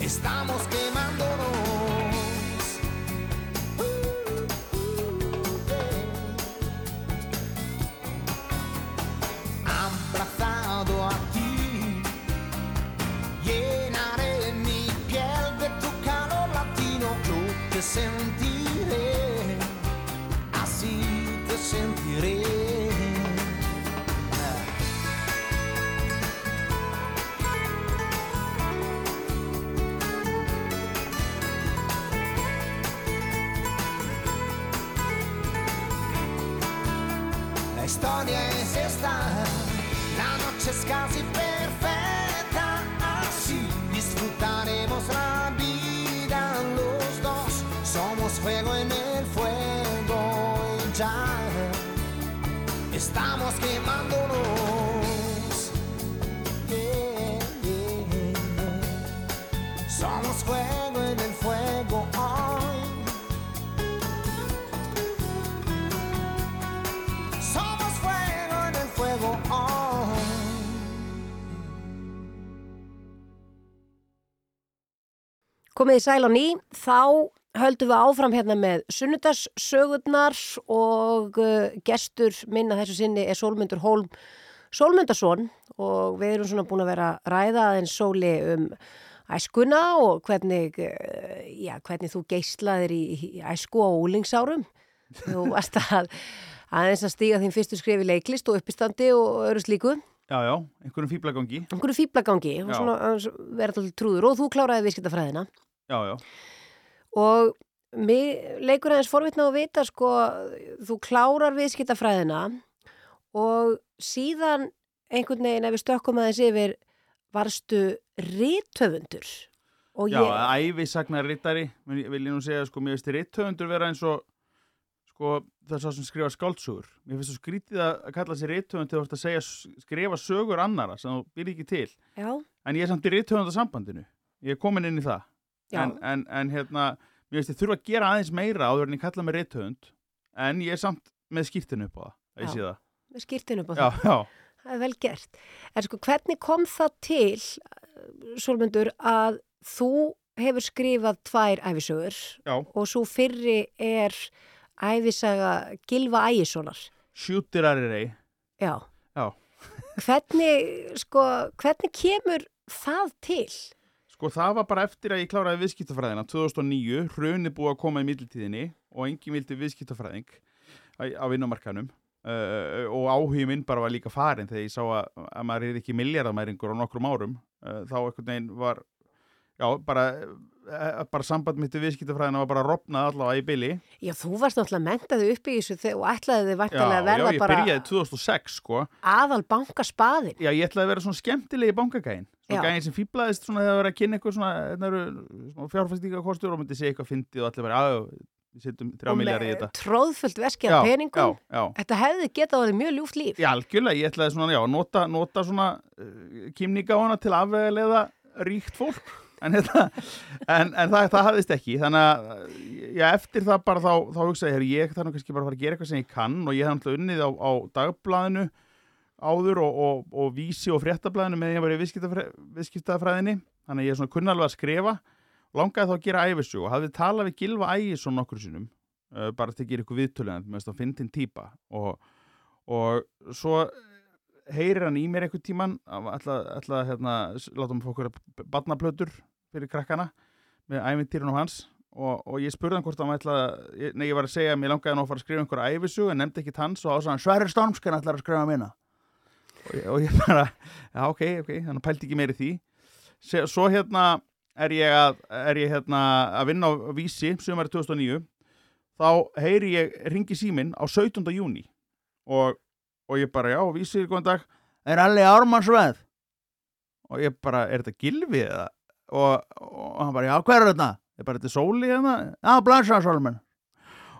estamos. Casi perfecta, así disfrutaremos la vida los dos. Somos fuego en el fuego y ya estamos quemándonos. Somos fuego Komið í sæl á ný, þá höldum við áfram hérna með sunnudagssögurnar og uh, gestur minna þessu sinni er Sólmundur Hólm Sólmundarsson og við erum svona búin að vera að ræða aðeins sóli um æskuna og hvernig, uh, já, hvernig þú geislaðir í, í æsku á úlingsárum. Þú varst að aðeins að stíga þín fyrstu skrif í leiklist og uppistandi og öru slíku. Já, já, einhverjum fýblagangi. Einhverju fýblagangi vera alltaf trúður og þú kláraði viðskiptafræðina. Já, já. Og mig leikur aðeins forvitna að vita sko, þú klárar viðskiptafræðina og síðan einhvern veginn ef við stökkum aðeins yfir varstu rítöfundur og Já, ég, ævisagnar rittari, vil ég nú segja, sko, mér finnst ritthöfundur vera eins og, sko, þess að sem skrifa skáldsögur. Mér finnst það skrítið að kalla sér þú ert að segja, skrifa sögur annara sem þú byrði ekki til. já, En ég er samt í rithöfundasambandinu. Ég er komin inn í það. Já, En, en, en hérna, mér finnst ég þurfa að gera aðeins meira áður en ég kalla mig rithöfund. En ég er samt með skýrtinu upp á það, Já. sé það. skýrtin upp á Já, það. já. Það er vel gert. En sko, hvernig kom það til, Sólmundur, að þú hefur skrifað tvær æfisögur Já. og svo fyrri er æfisaga Gilva Ægissonar. Sjútirari rey. Já. Já. Hvernig, sko, hvernig kemur það til? Sko það var bara eftir að ég kláraði viðskiptafræðina 2009, hrunni búið að koma í middeltíðinni og engin vildi viðskiptafræðing á, vinnumarkanum uh, og áhugi minn bara var líka farin þegar ég sá að, að maður er ekki miljardamæringur á nokkrum árum. Uh, þá einhvern veginn var já, bara, uh, bara samband mitt við viðskiptafræðina var bara ropnað allavega í byli Já, þú varst náttúrulega mentaði upp í þessu þe- og ætlaði þið já, vantilega að já, verða ég bara byrjaði 2006 sko. aðal bankaspaðin. Já, ég ætlaði að vera svona skemmtilegi bankagæin Svona gæin sem fýblaðist svona þegar það var að kynna eitthvað svona, hérna fjárfæstíkakostur og myndi segja eitthvað fyndið og allir og með þetta. tróðfullt veski Já, af peningum. Já, já, Þetta hefði getað að vera mjög ljúft líf. já, algjörlega, ég ætlaði svona, já, nota, nota svona uh, kýmninga á hana til að afvegalega ríkt fólk. En, þetta, en, en það, það hafðist ekki. Þannig að, já, eftir það bara þá, þá hugsaði ég, ég þarf nú kannski bara að fara að gera eitthvað sem ég kann. Og ég hef náttúrulega unnið á, á dagblaðinu áður og, og, og vísi og fréttablaðinu með ég var í viðskiptafræ- viðskiptafræðinni. Þannig að ég er svona kunnalvað að skrifa. Langaði þá að gera æfissu og hafði talað við Gilva Ægisson nokkur sinnum uh, bara til að gera eitthvað viðtöluðan með að fyndin típa og, og svo heyrir hann í mér einhvern tíman að hérna, mig fá okkur barnaplötur fyrir krakkana með ævintýrun og hans. Og, og ég spurði hann hvort hann ætla nei, ég var að segja að mér langaði nú að fara að skrifa einhverja æfisug en nefndi ekki hans og ásæðan Sverri Stormskan ætlar að skrifa mína og ég, bara, já ok, ok þannig pældi ekki meiri því svo hérna er ég að er ég hérna að vinna á vísi sumari 2009 þá heyri ég ringi síminn á 17. júni og, og ég bara, já, vísi, góðan dag er allir ármannsveð og ég bara, er þetta gilfið eða og, og hann bara, já, hver er þetta? ég bara, þetta er sóli hérna já, blansaðsólmen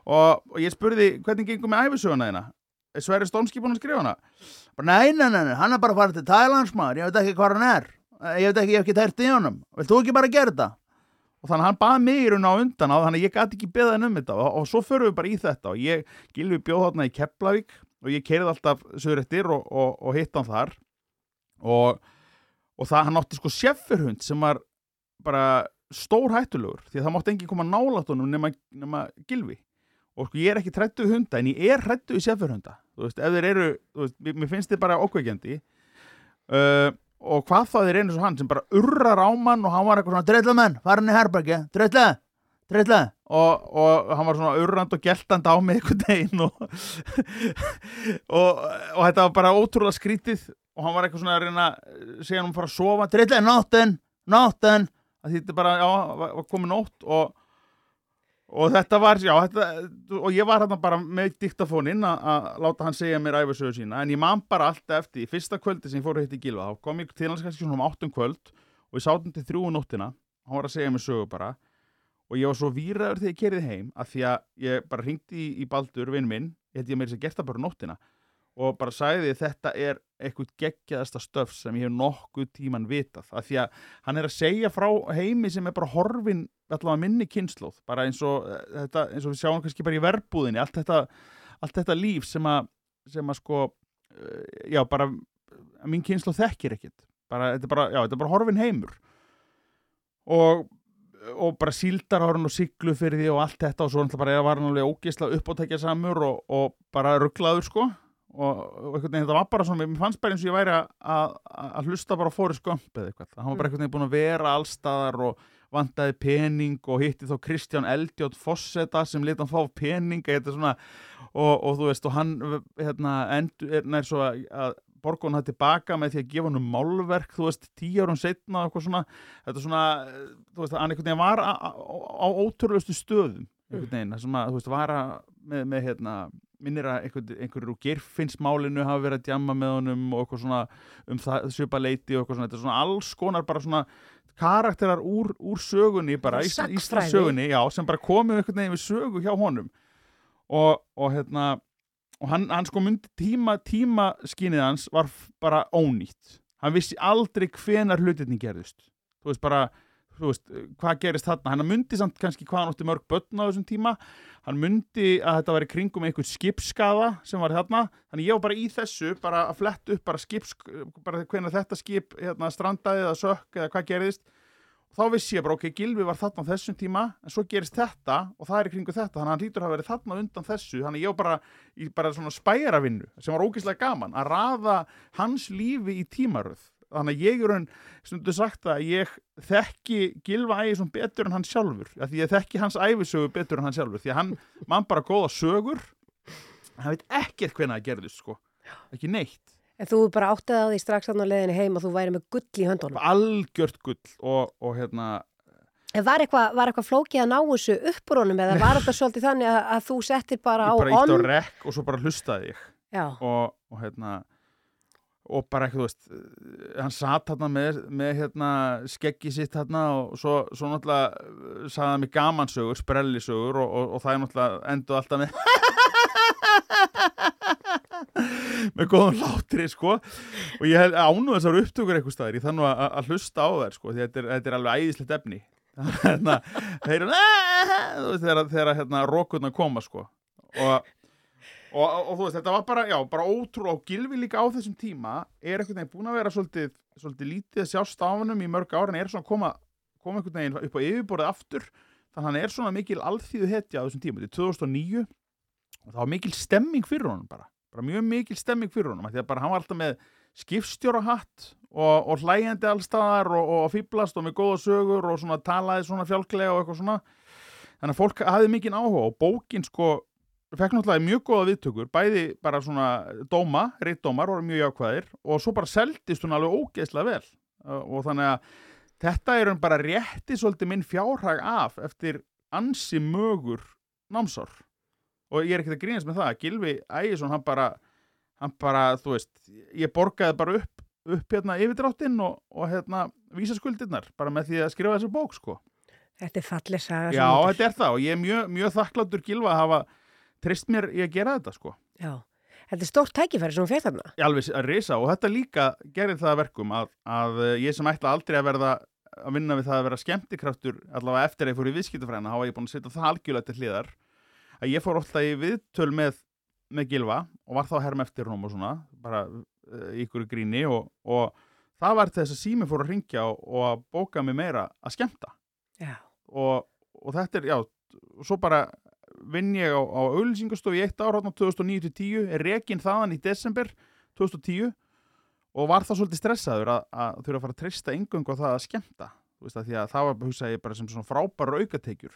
og, og ég spurði, hvernig gengur með æfisöguna þína? Er Sverri Stónski búin að skrifa hana? nei, nei, nei, hann er bara farið til Thailands maður, ég veit ekki hvað hann er. Ég veit ekki, ég hef ekki tært í honum. Vilt þú ekki bara gera þetta? og þannig að hann baði mig í raun á undan á þannig að ég gæti ekki beða henn um þetta. Og, og svo förum við bara í þetta. Og ég gilfi bjóð þarna í Keflavík og ég keirði alltaf sögurettir og, og, og hitt hann þar. Og, það hann átti sko sjeffurhund sem var bara stór hættulegur því að það mátti enginn koma nálat honum nema, nema gilfi og sko ég er ekki trættu við hunda en ég er hrættu við sjeffurhunda þú veist, ef þeir eru, þú veist, mér- finnst þið bara okkveikjandi uh, og hvað þá þeir einu svo hann sem bara urrar á mann og hann var eitthvað svona drilla menn, farin í herbergi, drilla drilla. Og, og hann var svona urrand og geltand á mig einhvern veginn og, og, og þetta var bara ótrúlega skrítið. Og hann var eitthvað svona að reyna að segja hann um að fara að sofa. Nótten, nótten að þetta bara, já, var, var komið nótt og og þetta var, já, þetta, og ég var hérna bara með diktafóninn að að láta hann segja mér æfisögu sína, en ég man bara alltaf eftir, í fyrsta kvöldi sem ég fór að hitta í Gilva, þá kom ég til hans kannski svona um áttum kvöld og ég sátum til þrjú um nóttina, hann var að segja mér sögu bara, og ég var svo víraður þegar ég kerði heim, að því að ég bara ringdi í, í Baldur, vinn minn, ég held ég meira sér gert það bara um nóttina, og bara sagði því þetta er eitthvað geggjaðasta stöf sem ég hef nokkuð tíman vitað, að því að hann er að segja frá heimi sem er bara horfin allavega minni kynnslóð, bara eins og eh, þetta, eins og við sjáum kannski bara í verbúðinni allt þetta, allt þetta líf sem að sem að sko eh, já, bara að mín kynnslóð þekkir ekkit bara, þetta er bara, já, þetta er bara horfin heimur. Og og bara síldarhorn og siglu fyrir því og allt þetta og svo bara var hann alveg ógeðslega uppátækja samur og, og bara rugglaður sko og, og einhvern veginn þetta var bara svona, mér fannst bara eins og ég væri að, hlusta bara Forrest Gump eða eitthvað, hann var bara einhvern veginn búin að vera allstaðar og vantaði pening og hitti þá Kristján Eldjátt Fosseta sem leta hann fá pening þetta er svona, og, og þú veist og hann hérna, endur, nær svo að, borga hann það tilbaka með því að gefa hann um málverk, þú veist, tíu árum setna og eitthvað svona, þetta svona þú veist, hann einhvern veginn var á, á, á ótrúlustu stöðum, einhvern veginn það sem að, þú veist, var að, með, með hérna, minnir að einhver, einhverjur úr gerfinsmálinu hafa verið að djamma með honum og eitthvað svona um það svipa leiti og eitthvað svona, þetta er svona alls konar bara svona karakterar úr, úr sögunni bara, Íslands sögunni, já, sem bara komið einhvern veginn við sögu hjá honum. Og, og hérna og hann, hann sko myndi tíma tímaskynið hans var bara ónýtt. Hann vissi aldrei hvenar hlutinni gerðust. Þú veist bara veist, hvað gerist þarna, hann myndi samt kannski hvað hann átti mörg börn á þessum tíma. Hann myndi að þetta væri kringum einhvern skipskaða sem var þarna. Þannig ég var bara í þessu, bara að fletta upp bara skips, bara hvenar þetta skip hérna, strandaði eða sökk eða hvað gerðist. Og þá vissi ég bara, ok, Gilvi var þarna á þessum tíma, en svo gerist þetta og það er í kringu þetta, þannig hann hlýtur að verið þarna undan þessu, þannig ég var bara í bara svona spæjaravinnu, sem var ógeðslega gaman að raða hans lífi í tímaröð þannig að ég er hann stundu sagt að ég þekki Gilva Ægisson betur en hann sjálfur af því ég þekki hans æfisögu betur en hann sjálfur því að hann mann bara góða sögur. Hann veit ekkert hvenær það gerðist sko. Ekki neitt, En þú bara áttið á því strax á leiðinni heim og þú væri með gull í höndunum. algjört gull og, og hérna En var eitthvað, var eitthvað flókið að ná þessu upp úr honum eða var þetta svolítið þannig að, að þú settir bara á ég bara ítt á rekk og svo bara hlustaði ég. Og, og hérna og bara ekki, þú veist eh, hann satt hérna með, með hérna skeggi sitt hérna og svo, svo náttúrulega sagði hann mig gamansögur sprellisögur og, og, og það er náttúrulega endur alltaf með með góðum hlátri sko. Og ég hef ánu þessar upptökur eitthvað staðir, ég þannig að, að hlusta á þær sko, þetta er, þetta er alveg æðislegt efni. Hérna, þeir eru veist, þegar, þegar hérna rókurna koma sko. Og Og, og, þú veist, þetta var bara, já, bara ótrú og Gilvi líka á þessum tíma er einhvern veginn búin að vera svolítið, svolítið lítið að sjá stafunum í mörg ára en er svona að koma, koma einhvern veginn upp á yfirborðið aftur. Þannig að hann er svona mikil alþýðu hetja á þessum tíma, þetta er 2009 og það var mikil stemming fyrir honum bara, bara mjög mikil stemming fyrir honum því að bara hann var alltaf með skipstjórahatt og, og hlægjandi allstaðar og, og fýblast og með góða sögur og svona talaði svona fjálklega og eitthvað svona. Þannig að fólk hafði mikinn áhuga og bókin sko fekk náttúrulega mjög góða viðtökur bæði bara svona dóma, reittdómar voru mjög jákvæðir og svo bara seldist hún alveg ógeðslega vel. Og þannig að þetta er hann bara rétti svolítið minn fjárhag af eftir ansi mögur námsár. Og ég er ekkert að grínast með það Gilvi Ægisson hann bara hann bara, þú veist, ég borgaði bara upp, upp hérna yfirdráttinn og, og hérna vísa skuldirnar bara með því að skrifa þessu bók sko. Þetta er fallið saga. Já, þetta er það og ég er mjög, mjög þakkláttur Gilva að hafa trist mér í að gera þetta sko Já. Þetta er stórt tækifæri sem hún fekk þarna. Ég alveg að risa og þetta líka gerir það að verkum að, að eh, ég sem ætla aldrei að verða að vinna við það að vera skemmtikraftur allavega eftir að ég fór í viðskiptafræðina þá var ég búin að setja það algjörlega til hliðar að ég fór alltaf í viðtöl með, með Gilva og var þá herm eftir hún og svona bara uh, ykkur gríni og, og það var þess að sími fór að ringja og, og að bóka mig meira að skemmta Já. og, og þetta er, já, og svo bara vinn ég á, á auðlýsingastofu í eitt ár hérna 2009-10, er rekin þaðan í desember 2010 og var það svolítið stressaður að, að þurfa að fara að treysta engöngu á það að skemmta þú veist að að það var, hugsa ég, bara sem svona frábæra aukatekjur.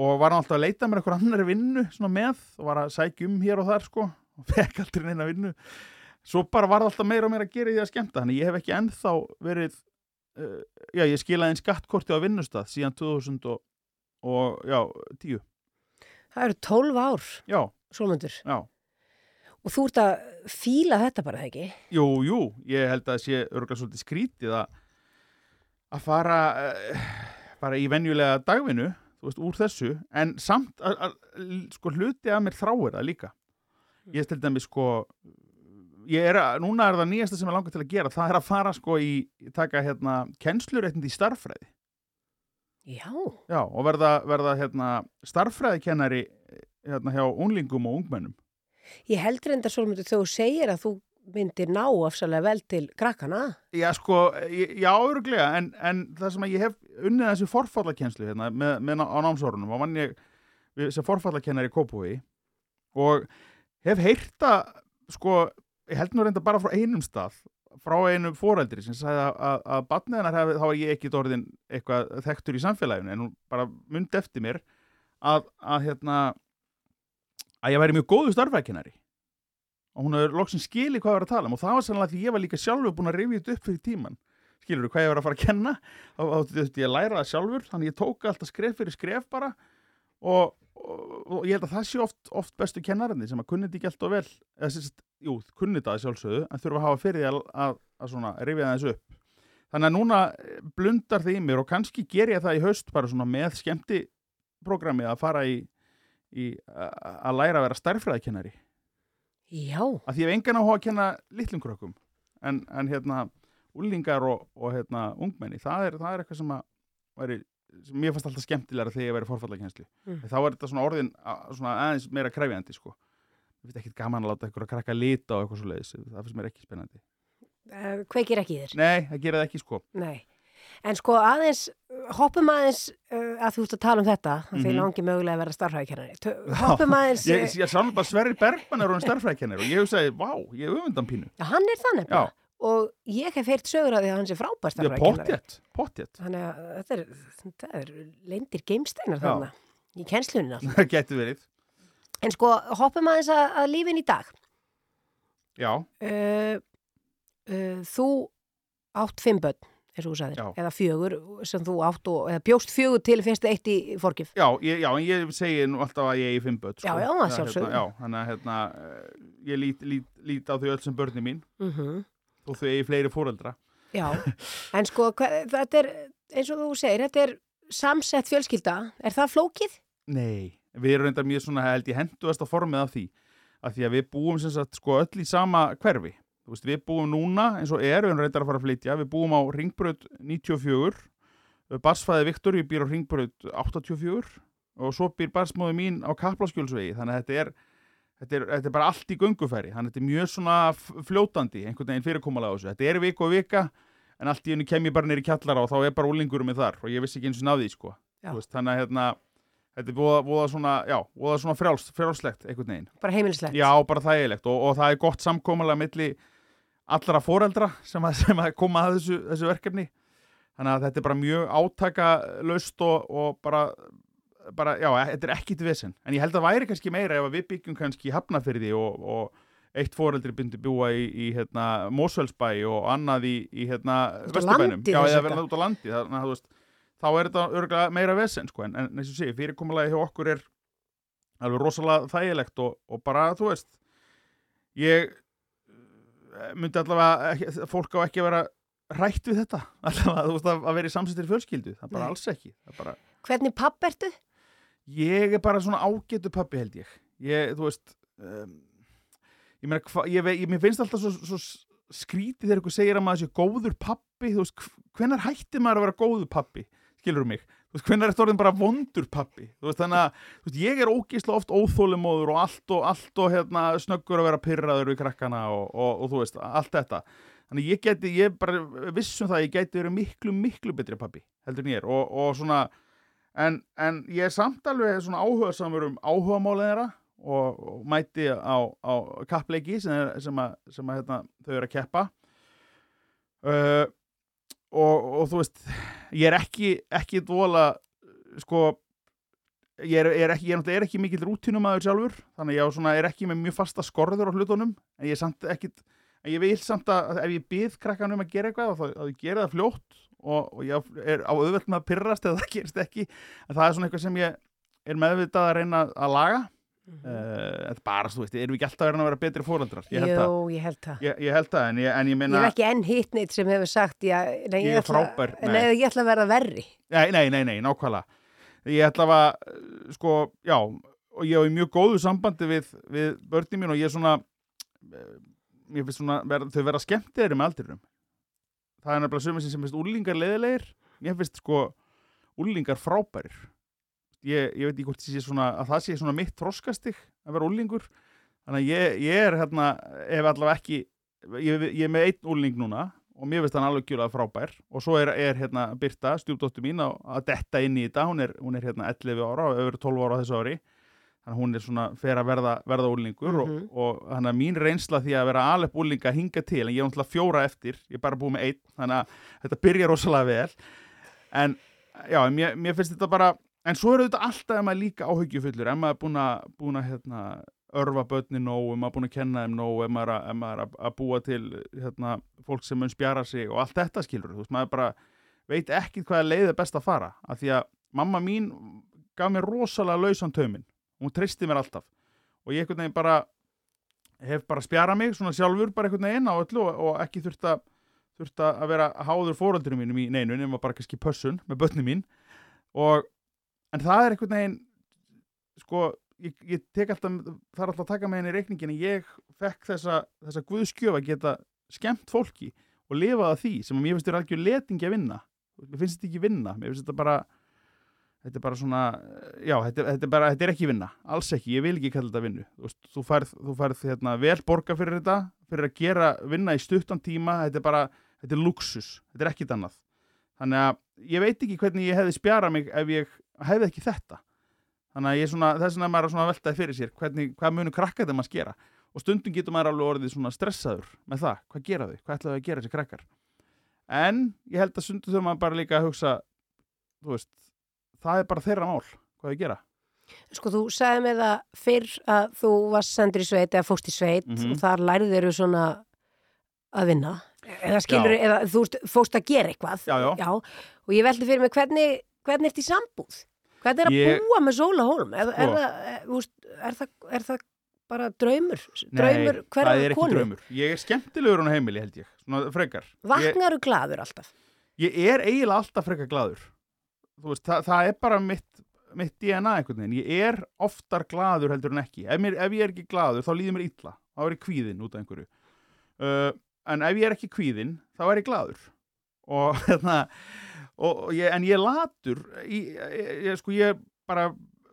Og var alltaf að leita mér eitthvað annari vinnu með og var að sækja um hér og þar sko og fekk aldrei neina vinnu. Svo bara var alltaf meira og meira að gera í því að skemmta þannig ég hef ekki ennþá verið uh, já, ég skilaði einn skattkorti á vinnustað síðan 2000 og, og já, 10 Það eru 12 ár, já, Sólmundur. já. Og þú ert að fíla þetta bara, ekki? Jú, jú, ég held að það sé örgulega svolítið skrítið að að fara uh, bara í venjulega dagvinnu þú veist, úr þessu, en samt að, að, sko hluti að mér þráir það líka. Ég til dæmis sko ég er að, núna er það nýjasta sem ég langar til að gera það er að fara sko í, taka hérna kennsluréttindi í starffræði Já. já, og verða, verða hérna starffræðikennari hérna hjá unglingum og ungmennum Ég heldur enda Sólmundur þegar þú segir að þú myndir ná afsalega vel til krakkana. Já, sko, ég- já, öruglega, en, en það sem að ég hef unnið þessi forfallakenslu hérna með, með á námsórunum og vann ég sem forfallakennar í Kópúi og hef heyrta, sko, ég held nú reynda bara frá einum stað, frá einu foreldri sem sagði að, að, hefði, þá var ég ekki orðin eitthvað þekktur í samfélaginu, en hún bara myndi eftir mér að, að hérna, að ég væri mjög góðu starfækennari og hún hefur loksins skilið hvað ég var að tala um. Og það var sannlega því ég var líka sjálfur búin að rifja þetta upp fyrir tíman skilur þú hvað ég var að fara að kenna? Þá þurfti ég að læra það sjálfur. Þannig ég tók alltaf skref fyrir skref bara. Og, og, og ég held að það sé oft, oft bestu kennarandi sem að kunnið ekki alltaf vel. Eða sérst, jú, kunnið það sjálfsögðu en þurfa að hafa fyrir að, að, að svona rifja þessu upp þannig að núna eh, blundar það í mér og kannski ger ég það í haust bara svona með skemmti programmi að fara í, í að að læra að vera stærfræðikennari Já. að því ég hef engan áhuga að kenna litlum krökkum en, en hérna úlingar og, og hérna ungmenni það er, það er eitthvað sem að væri, mér fannst alltaf skemmtilega þegar ég væri forfallakenslu Mm. þá er þetta svona orðin að, svona aðeins meira krefjandi sko. Ég veit ekki gaman að láta eitthvað að krakka lita og eitthvað svo leiðis, það finnst mér ekki spennandi Uh, kveikir ekki þér. nei, það gera það ekki sko Nei. En sko aðeins, hoppum aðeins uh, að þú ert að tala um þetta, að því Mhm. langi mögulega að vera starfræðikennari. Hoppum aðeins, ég, ég, ég sá nú bara Sverri Bergman er hún starfræðkennir og ég hef segið, vá, ég hef öfundan pínu já, hann er það já. Og ég hef heyrt sögur að því að hann sé frábær ég starfræðikennari. Þannig að þetta er, En sko, hoppum aðeins að, að lífin í dag. já, Uh, uh, þú átt fimm börn, eins og þú sagðir, Já. eða fjögur sem þú átt og, eða bjóst fjögur til finnst eitt í forgif. Já, ég, já, en ég segi nú alltaf að ég er í fimm börn sko. Já, já, að Það, sjálfsögðu. hérna, Já, þannig að hérna, eh, ég lít, lít, lít á þau öll sem börni mín Mm og þau eigi fleiri fóreldra Já, en sko, hva, þetta er, eins og þú segir, þetta er samsett fjölskylda. Er það flókið? Nei, við erum reyndar mjög svona held ég henduast á formið af því. Að því að við búum sem sagt sko öll í sama hverfi. Veist, við búum núna eins og er, við erum reyndar að fara að flytja. Við búum á Ringbraut 94 Barsfæði Viktoríu býr á Ringbraut 84 og svo býr barsmóði mín á Kaplaskjólsvegi. Þannig að þetta er, þetta er, þetta er bara allt í göngufæri. Þannig að þetta er mjög svona fljótandi einhvern veginn fyrirkomulega á þessu. Þetta er viku og vika en allt í henni kem ég bara neyri kjallara og þá er bara úlingurum með þar. Og ég vissi ekki eins og náði sko. Þannig að hérna þetta er búið, búið svona, já, búið svona frjáls, frjálslegt einhvern veginn. Bara heimilislegt? Já, bara þægilegt og, og það er gott samkomulega milli allra foreldra sem að, sem að koma að þessu, þessu verkefni. Þannig að þetta er bara mjög átaka laust og, og bara bara, já, þetta er ekkit vesen. En ég held að væri kannski meira ef að við byggjum kannski Hafnafyrði og, og eitt foreldri byndi búa í, í hérna, Mosfellsbæ og annað í, í hérna, Vesturbænum. já, eða vegna. verða út á landi. Þannig að þú veist, þá er þetta örgulega meira vesen sko, en, en eins og sé, fyrirkomulagi hjá okkur er alveg rosalega þægilegt og, og bara, þú veist ég eh, myndi allavega fólk á ekki að vera hrætt við þetta allavega, þú veist, að, að vera í samsættir fjölskyldu það er bara Nei. alls ekki bara, Hvernig papp ertu? ég er bara svona ágætu pappi held ég ég, þú veist um, ég meina, ég, ég, mér finnst alltaf svo, svo skrítið þegar ykkur segir að maður sé góður pappi, þú veist, hvenar hætti maður að vera góður pappi, skilur mig? Þú veist, hvenar er þetta orðin bara vondur pappi þú veist, þannig að, veist, ég er ógeðslega oft óþólimóður og allt og allt og hérna, snöggur að vera pyrraður við krakkana og, og, og, þú veist, allt þetta. Þannig ég geti, ég bara vissum það að ég geti verið miklu, miklu betri pappi heldur en ég er og, og svona en, en ég er samt alveg svona áhuga samur um áhugamálið þeirra og, og mæti á, á kappleiki sem, er, sem, að, sem að hérna, þau eru að keppa. Uh, og, og þú veist ég er ekki, ekki dvola sko ég er, er ekki, ég er, ekki mikill rútinumæður sjálfur þannig að ég er ekki með mjög fasta skorður á hlutunum en ég er samt ekkit en ég vil samt að ef ég byð krakkan um að gera eitthvað þá að ég gera það fljótt og, og ég er á auðvelt með að pyrrast eða það gerist ekki en það er svona eitthvað sem ég er meðvitað að reyna að laga uh, er bara, þú veist, erum við ekki alltaf að vera betri fóreldrar ég held Jú, ég held það. ég, ég held það en ég, en ég Ég meina hef ekki enn hitt neitt sem hefur sagt já, nei, Ég er ætla, frábær, nei. ég ætla að verða verri. Nei, nei, nei, nei, nákvæmlega Ég ætla að, sko, já og ég hef í mjög góðu sambandi við, við börnin mín og ég er svona eh, mér finnst svona, ver, þau vera skemmtiðri með aldrinum það er nefnilega sömur sem finnst úlingar leiðilegir mér finnst sko úlingar frábærir ég, ég veit ekki hvort svona að það sé svona mitt þroskastig að vera úlingur þannig að ég, ég er hérna ef allavega ekki ég, ég er með einn úling núna og mér finnst hann alveg gjörlega frábær. Og svo er, er hérna Birta, stjúpdóttur mín að, að detta inn í þetta, hún er, hún er hérna 11 ára og öfur 12 ára þessu ári. Þannig að hún er svona fer að verða, verða úlingur Mhm. og, og þannig að mín reynsla því að vera alveg úlinga hinga til, en ég er náttúrulega fjóra eftir ég er bara búið með einn, þannig að þetta byrja rosalega vel. En já, mér, mér finnst þetta bara en svo er þetta alltaf ef maður líka áhyggjufullur ef maður er búin að, búin að hérna, örfa börnin nóg, ef maður er búin að kenna þeim nóg ef maður er maður er að, búa til hérna, fólk sem mun spjara sig og allt þetta skilur, þú veist, maður bara veit ekki hvað leið er best að fara af því að mamma mín gaf mér rosalega lausan tauminn. Hún treysti mér alltaf. Og ég einhvern veginn bara hef bara spjara mig svona sjálfur bara einhvern veginn á öllu og, og ekki þurft að þurft að vera háður fóröldurinn mínum í neinu nema bara kannski pössun með börnum mín. Og en það er einhvern veginn sko ég, ég tek alltaf, það er alltaf að taka með henni í reikningin ég fekk þessa, þessa guðskjöf að geta skemmt fólki og lifa það því sem mér finnst þér algjör letingi að vinna. Mér finnst þetta ekki vinna, mér finnst þetta bara þetta er bara svona já, þetta, þetta, er bara, þetta er ekki vinna, alls ekki ég vil ekki kalla þetta vinnu. Þú, þú færð, þú færð hérna, vel borga fyrir þetta fyrir að gera vinna í stuttan tíma þetta er bara, þetta er luxus þetta er ekkit annað. Þannig að ég veit ekki hvernig ég hefði spjarað mig ef ég hefði ekki þetta þannig að er svona, þess er maður svona að veltaði fyrir sér hvernig, hvað munu krakka þeim að skera og stundum getur maður alveg orðið svona stressaður með það, hvað gera þau, hvað ætlaðu að gera þessi krakkar en ég held að stundum þau maður bara líka að hugsa veist, það er bara þeirra mál hvað þau gera Sko, þú sagði mér það fyrr að þú varst sendur í sveit eða fóst í sveit Mhm. og þar lærið þeirru svona að vinna eða skilur, Já. eða þú fóst að gera eitthvað Já, já. og ég veldi fyrir mig hvernig, hvernig ert í sambúð? Hvernig er að Ég- búa með Sóla Hólm? Er, er, Sko. það, er, er, það, bara draumur? Nei, draumur það er ekki konu? draumur ég er skemmtilegur hún á heimili held ég svona frekar ég, Vaknaru glaður alltaf? ég er eiginlega alltaf frekar gladur veist, það, það er bara mitt, mitt DNA einhvern veginn, ég er oftar gladur heldur en ekki, ef, mér, ef ég er ekki gladur þá líður mér illa, þá er ég kvíðinn út af einhverju uh, en ef ég er ekki kvíðinn þá er ég gladur og hérna og, ég, en ég latur ég, ég, ég, sko ég bara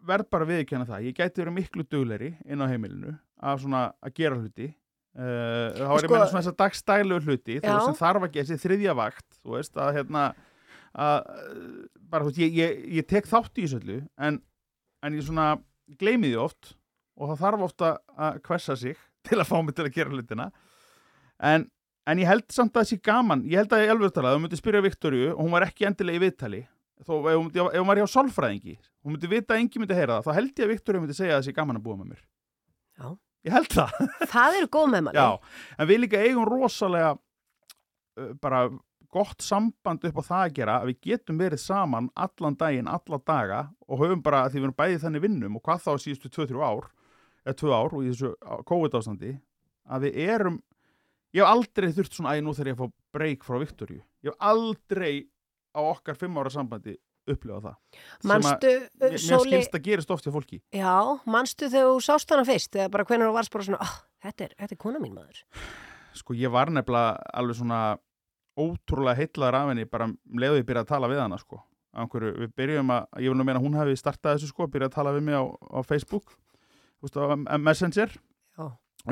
verð bara viðkjanna það, ég gæti verið miklu dugleri inn á heimilinu að svona að gera hluti. Uh, þá er ég Sko- meina svona þess að dagstælu hluti þú veist sem þarf gera þessi þriðja vakt þú veist að hérna að, bara þú veist ég, ég, ég tek þátt í þessu öllu en, en ég svona gleymi því oft og það þarf ofta að kvessa sig til að fá mig til að gera hlutina. En, en ég held samt að þessi gaman ég held að ég alveg tala, þú myndi spyrja Viktoríu og hún var ekki endilega í viðtali þó ef hún, myndi, ef hún var hjá sálfræðingi hún myndi vita að engin myndi heyra það þá held ég að Viktoria myndi segja að það sé gaman að búa með mér Já. ég held það Það eru góð meðmæli. Já, en við líka eigum rosalega uh, bara gott samband upp á það að gera að við getum verið saman allan daginn, alla daga og höfum bara, því við erum bæðið þannig vinnum og hvað þá síðustu 2-3 ár eða 2 ár og í þessu á- COVID-ástandi að við erum ég hef aldrei þurft svona, æ, nú þegar ég fá breyk frá Viktoríu, ég hef aldrei á okkar 5 ára sambandi upplifað það. Sem að- Manstu, mér, uh, mér Sóli, skilst að gerist oft hjá fólki. Já, manstu þegar þú sást hana fyrst, eða bara hvernig þú varst bara svona, oh, þetta, er, þetta er kona mín maður. sko ég var nefnilega alveg svona ótrúlega heitlaður af henni bara um leiðu ég byrja að tala við hana sko. Af einhverju, við byrjum að, ég vil nú meina hún hafi startað þessu sko, byrjað að tala við mig á, á Facebook. Þú veist, á Messenger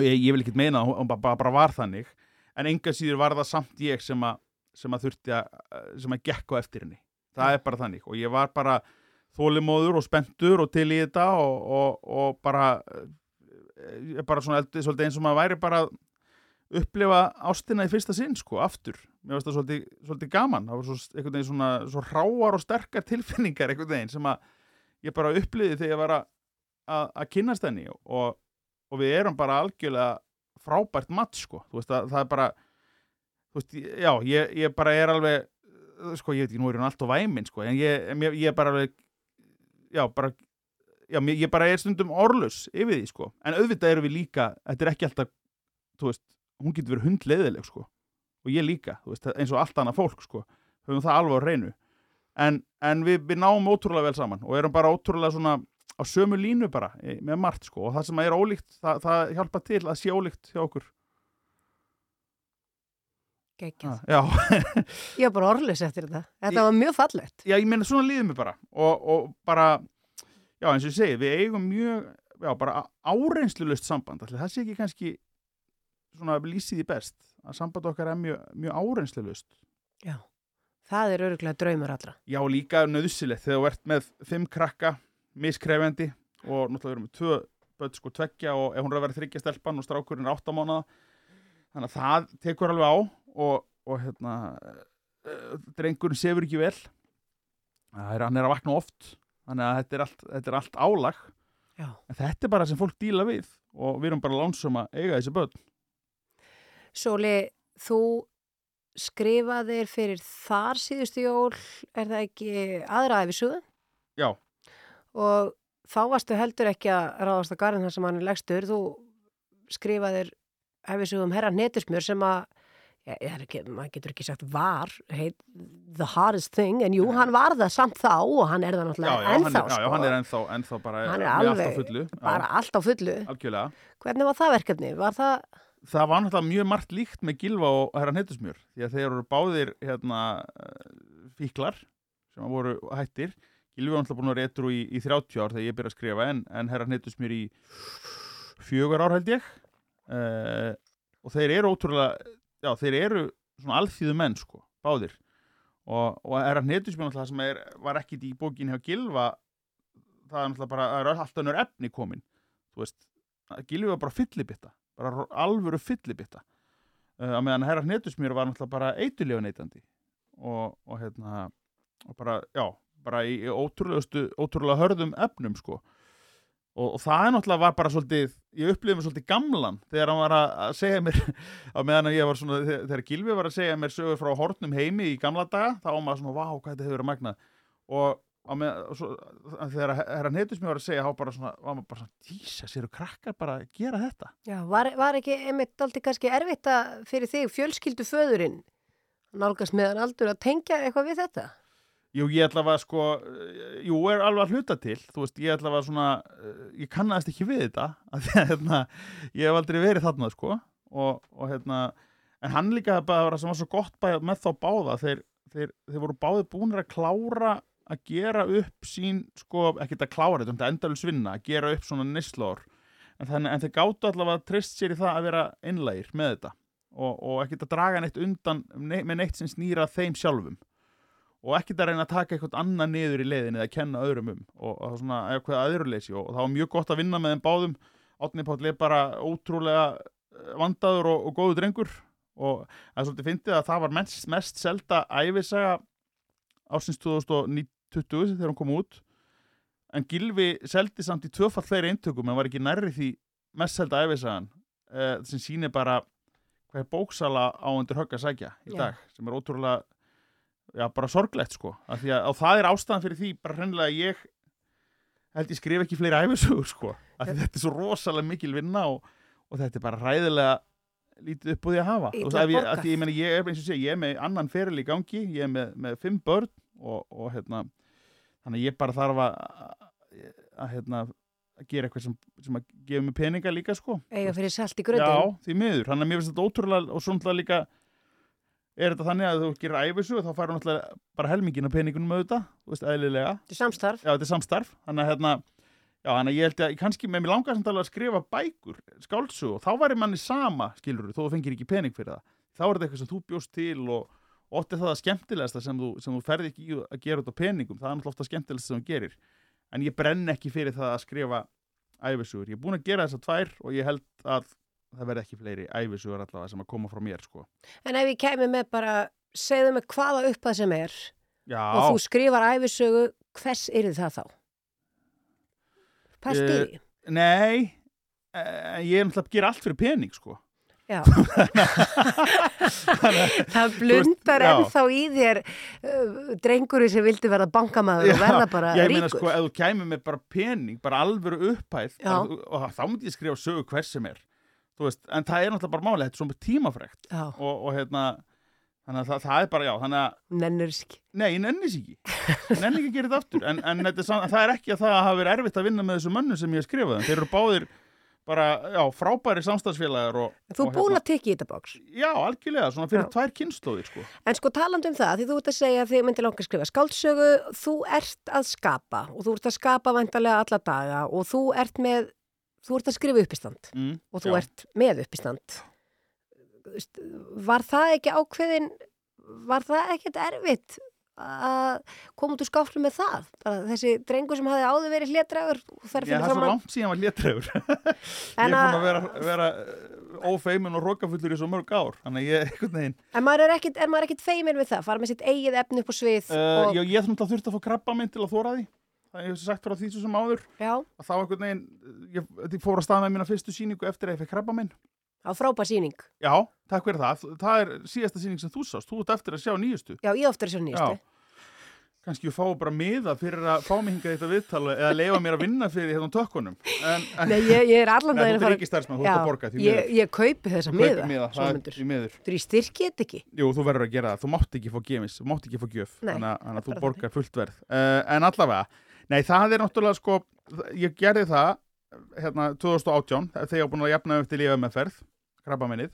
ég, ég vil ekki meina að hún bara, bara var þannig en enga síður var það samt ég sem að, sem að þurfti að sem að gekk á eftir henni, það er bara þannig. Og ég var bara þólimóður og spenntur og til í þetta og, og, og bara eh, bara svona svolítið eins og maður væri bara upplifa ástina í fyrsta sinn sko, aftur, mér finnst það svolítið, svolítið gaman, það var svo, einhvern veginn svona svo hráar og sterkar tilfinningar einhvern veginn sem að ég bara uppliði þegar ég var að, að kynnast henni og, og við erum bara algjörlega frábært mat sko, veist að það er bara veist, já, ég, ég bara er alveg sko, ég veit ekki, nú er hún alltaf væminn sko, en ég, ég, ég bara alveg já, bara já, ég bara er stundum orlus yfir því sko, en auðvitað erum við líka þetta er ekki alltaf, þú veist hún getur verið hundleiðileg sko. Og ég líka, þú veist, eins og allt annað fólk sko. Höfum það alveg á reynu en, en við, við náum ótrúlega vel saman og erum bara ótrúlega svona á sömu línu bara með margt sko og það sem er ólíkt, það, það hjálpa til að sé ólíkt hjá okkur Gekjað. já, Ég var bara orðlis eftir þetta. Þetta var mjög fallegt. já, ég meina svona líður mér bara og, og bara, já eins og ég segi við eigum mjög, já bara áreynslulust samband, allir það sé ekki kannski svona lýsið í best að samband okkar er mjög, mjög áreynslulust Já. Það er öruglega draumur allra. Já, líka nöðsilegt þegar þú ert með fimm krakka, miskrefendi og náttúrulega við erum með tvö börn sko tveggja og ef hún er að vera þryggja stelpan og strákurinn er átta mánuða þannig að það tekur alveg á og, og hérna uh, drengurinn sefur ekki vel. Það er, hann er að vakna oft þannig að þetta er allt, þetta er allt álag. Já. en þetta er bara sem fólk díla við og við erum bara lánsum að eiga þessi börn. Sóli, þú skrifaðir fyrir þar síðustu jól, er það ekki aðra æfisuðu? Já, Og þá varstu heldur ekki að ráðast að garðin þar sem hann er legstur. Þú skrifaðir æfisuðu um herra netusmjör sem að, já, er ekki, maður getur ekki sagt var, heit, the hardest thing, en jú, hann var það samt þá og hann er það já, náttúrulega já, hann ennþá, er, já, já, sko. hann er ennþá, ennþá bara Hann er alveg fullu já, bara allt á fullu. algjörlega Hvernig var það verkefni? Var það, það var náttúrulega mjög margt líkt með Gilva og herran Heitusmjör því að þeir eru báðir hérna, fíklar sem voru hættir Gilvi var náttúrulega búin að retru í, í 30 ár þegar ég byrja að skrifa en, en herran Heitusmjör í fjögur ár held ég. Uh, og þeir eru ótrúlega já þeir eru svona alþýðu menn sko, báðir. Og, og herran Heitusmjör náttúrulega sem er, var ekkit í bókin hjá Gilva það er náttúrulega bara, það er alltaf önnur efni komin. Þú veist, Gilvi var bara fyllibitta bara alvöru fyllibitta. Uh, á meðan herra hnetusmjör var náttúrulega bara eitulega neytandi og, og hérna og bara, já, bara í, ótrúlega hörðum efnum sko. Og, og það er náttúrulega var bara svolítið, ég upplifði mig svolítið gamlan þegar hann var að, að segja mér á meðan að ég var svona, þegar, Gilvi var að segja mér sögur frá hortnum heimi í gamla daga þá var maður svona, vá, hvað þetta hefur verið magnað. Og með, svo, þegar herra hnetusmjör var að segja, þá var maður bara svona, Jesus, eru krakkar bara að gera þetta? Já, var, var ekki einmitt aldrei kannski erfitt að fyrir þig fjölskyldu föðurinn nálgast meðan aldur að tengja eitthvað við þetta? Jú, ég ætla að sko, eh, jú, er alveg að hluta til, þú veist, ég ætla að svona, eh, ég kannast ekki við þetta, af því að, hérna, ég hef aldrei verið þarna, sko, og, og hérna, en hann líka bara sem var svo gott bæ, með þá báða, þeir, þeir, þeir voru báði búinir að klára að gera upp sín, sko, ekkert að klára þetta, endalus vinna, að gera upp svona neslár, en, þannig, en þeir gátu allavega að trist sér í það að vera einlægir með þetta og, og ekkert að draga neitt undan með neitt sem snýra þeim sjálfum og ekkert að reyna að taka eitthvað annað niður í leiðinni eða að kenna öðrum um og, og það svona eitthvað aðurleysi og, og það var mjög gott að vinna með þeim báðum. Átni Páll er bara ótrúlega eh, vandaður og, og góðu drengur og það er svolítið fyndið að það var mest, mest selda æfisaga ásins 2020 þegar hún kom út. En Gilvi seldi samt í tvöfall fleiri eintökum en var ekki nærri því mest selda æfisagan uh, sem sýnir bara hvað er bóksala á undir högg að sækja í dag sem er ótrúlega já, bara sorglegt sko. Því að, og það er ástæðan fyrir því bara hreinlega að ég held ég skrif ekki fleiri æfisugur sko. Af því þetta er svo rosalega mikil vinna og, og þetta er bara ræðilega lítið upp á því að hafa. Og það, borgað. að ég, meni, ég er eins og sé, ég er með annan feril í gangi ég er með, með fimm börn og, og hérna þannig að ég bara þarf að, að, að hérna að gera eitthvað sem, sem að gefa mig peninga líka sko. Eiga fyrir salt í gröndin Já, því miður, þannig að mér finnst þetta ótrúlega og svo náttúrulega líka er þetta þannig að þú gerir æfisu þá færðu náttúrulega bara helmingin af peningunum auðvitað, þú veist, eðlilega. Þetta er samstarf. Já, þetta er samstarf, þannig að hérna já, þannig að ég held að kannski með mér langar samt alveg að skrifa bækur, skáldsögu og þá væri manni sama, skilur þó þú fengir ekki pening fyrir það, þá er þetta eitthvað sem þú bjóst til og og oft er það að skemmtilegasta sem þú, sem þú ferði ekki í að gera út á peningum, það er náttúrulega oft að skemmtilegasta sem þú gerir, en ég brenn ekki fyrir það að skrifa æfisugur, ég er búin að gera þessar tvær og ég held að það verði ekki fleiri æfisugur allavega sem að koma frá mér, sko. En ef ég kemi með bara, segðu mig hvaða uppað sem er Já, og þú skrifar æfisögu, hvers er það þá? Pæst í Eh, því? nei, eh, ég er náttúrulega að gera allt fyrir pening, sko. Já. það blundar já. ennþá í þér uh, drengurinn sem vildi verða bankamaður og verða bara ég ríkur. meina sko, ef þú kæmur með bara pening, bara alvöru Já. og þá myndi ég skrifa sögu hvers sem er veist, en það er náttúrulega bara máli þetta er svona tímafrekt og, og hérna, þannig að það, það er bara já, þannig að nennur ekki. nei, sér ekki nenni ekki að gera þetta aftur en, en þetta það er ekki að það hafi verið erfitt að vinna með þessu mönnu sem ég hef skrifað þeir eru báðir bara, já, frábæri samstagsfélagar og, Þú og hérna- búin að tekja í þetta bóks. já, algjörlega, svona fyrir Já. tvær kynnslóðir sko. En sko talandi um það, því þú ert að segja þið myndir langa að skrifa skáldsögu, þú ert að skapa og þú ert að skapa vantarlega alla daga og þú ert með, þú ert að skrifa uppistand mm, og þú já. ert með uppistand. Var það ekki ákveðin, var það ekkert erfitt að koma út úr skáflu með það? Bara þessi drengur sem hafði áður verið fyrir það er svo að... langt síðan var létrægur. ég er búin að- að vera, vera eh, ófeimin og rokafullur í svo mörg ár. Þannig að ég, einhvern veginn, En maður er ekkert, er ekkert feimir við það, fara með sitt eigið efni upp á svið uh, og... já, ég ætlum alltaf þurft að fá krabba minn til að þóra því. Það er ég hef sagt frá því sem áður. Já, Að þá einhvern veginn, ég, ég fór að stað með mína fyrstu síningu eftir að ég fekk krabba minn. á frábær síning. Já, takk fyrir það. Það er síðasta síning sem þú sást. Þú ert eftir að sjá nýjustu. Já, ég ofta er svo nýjastu. Kannski ég fái bara miða fyrir að fá mig hingað í þetta viðtala eða leifa mér að vinna fyrir hérna á tökkunum. En, Nei, ég, ég er allan Nei, daginn þú ert ríkistarfsmann, þú ert að borga, ég, miður. ég kaupi þessa Þú kaupir miða, miða, það er því miður. Þú er í styrki þetta ekki. Jú, þú verður að gera það. Þú mátt ekki fá gefins, þú mátt ekki fá gjöf. Þannig að, að þú borgar fullt verð. Uh, en allavega, nei, það er náttúrulega sko, ég gerði það hérna 2018, þegar ég var búin að jafna upp til lífummeðferð, krabbaminnið.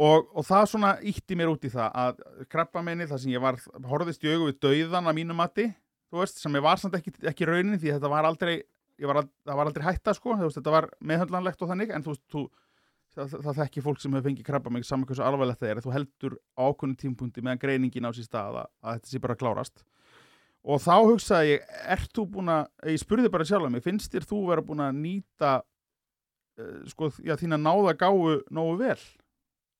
Og, og það svona ítti mér út í það að krabbaminnið, það sem ég var, horfðist í augu við dauðan að mínu mati, þú veist, sem ég var samt ekki, ekki raunin því þetta var aldrei, var, ald- það var aldrei hætta sko, veist, þetta var meðhöndlanlegt og þannig, en þú veist, þú, það, það, þekki fólk sem hefur fengið krabba mig saman hversu alvarlegt það er þú heldur á ákveðnum tímpunkti meðan greiningin á sér stað að, að þetta sé bara klárast og þá hugsaði ég, ert þú búin að ég spurði bara sjálf að mig, finnst þér þú vera búin að nýta uh, sko, já, þína náða gáu nógu vel?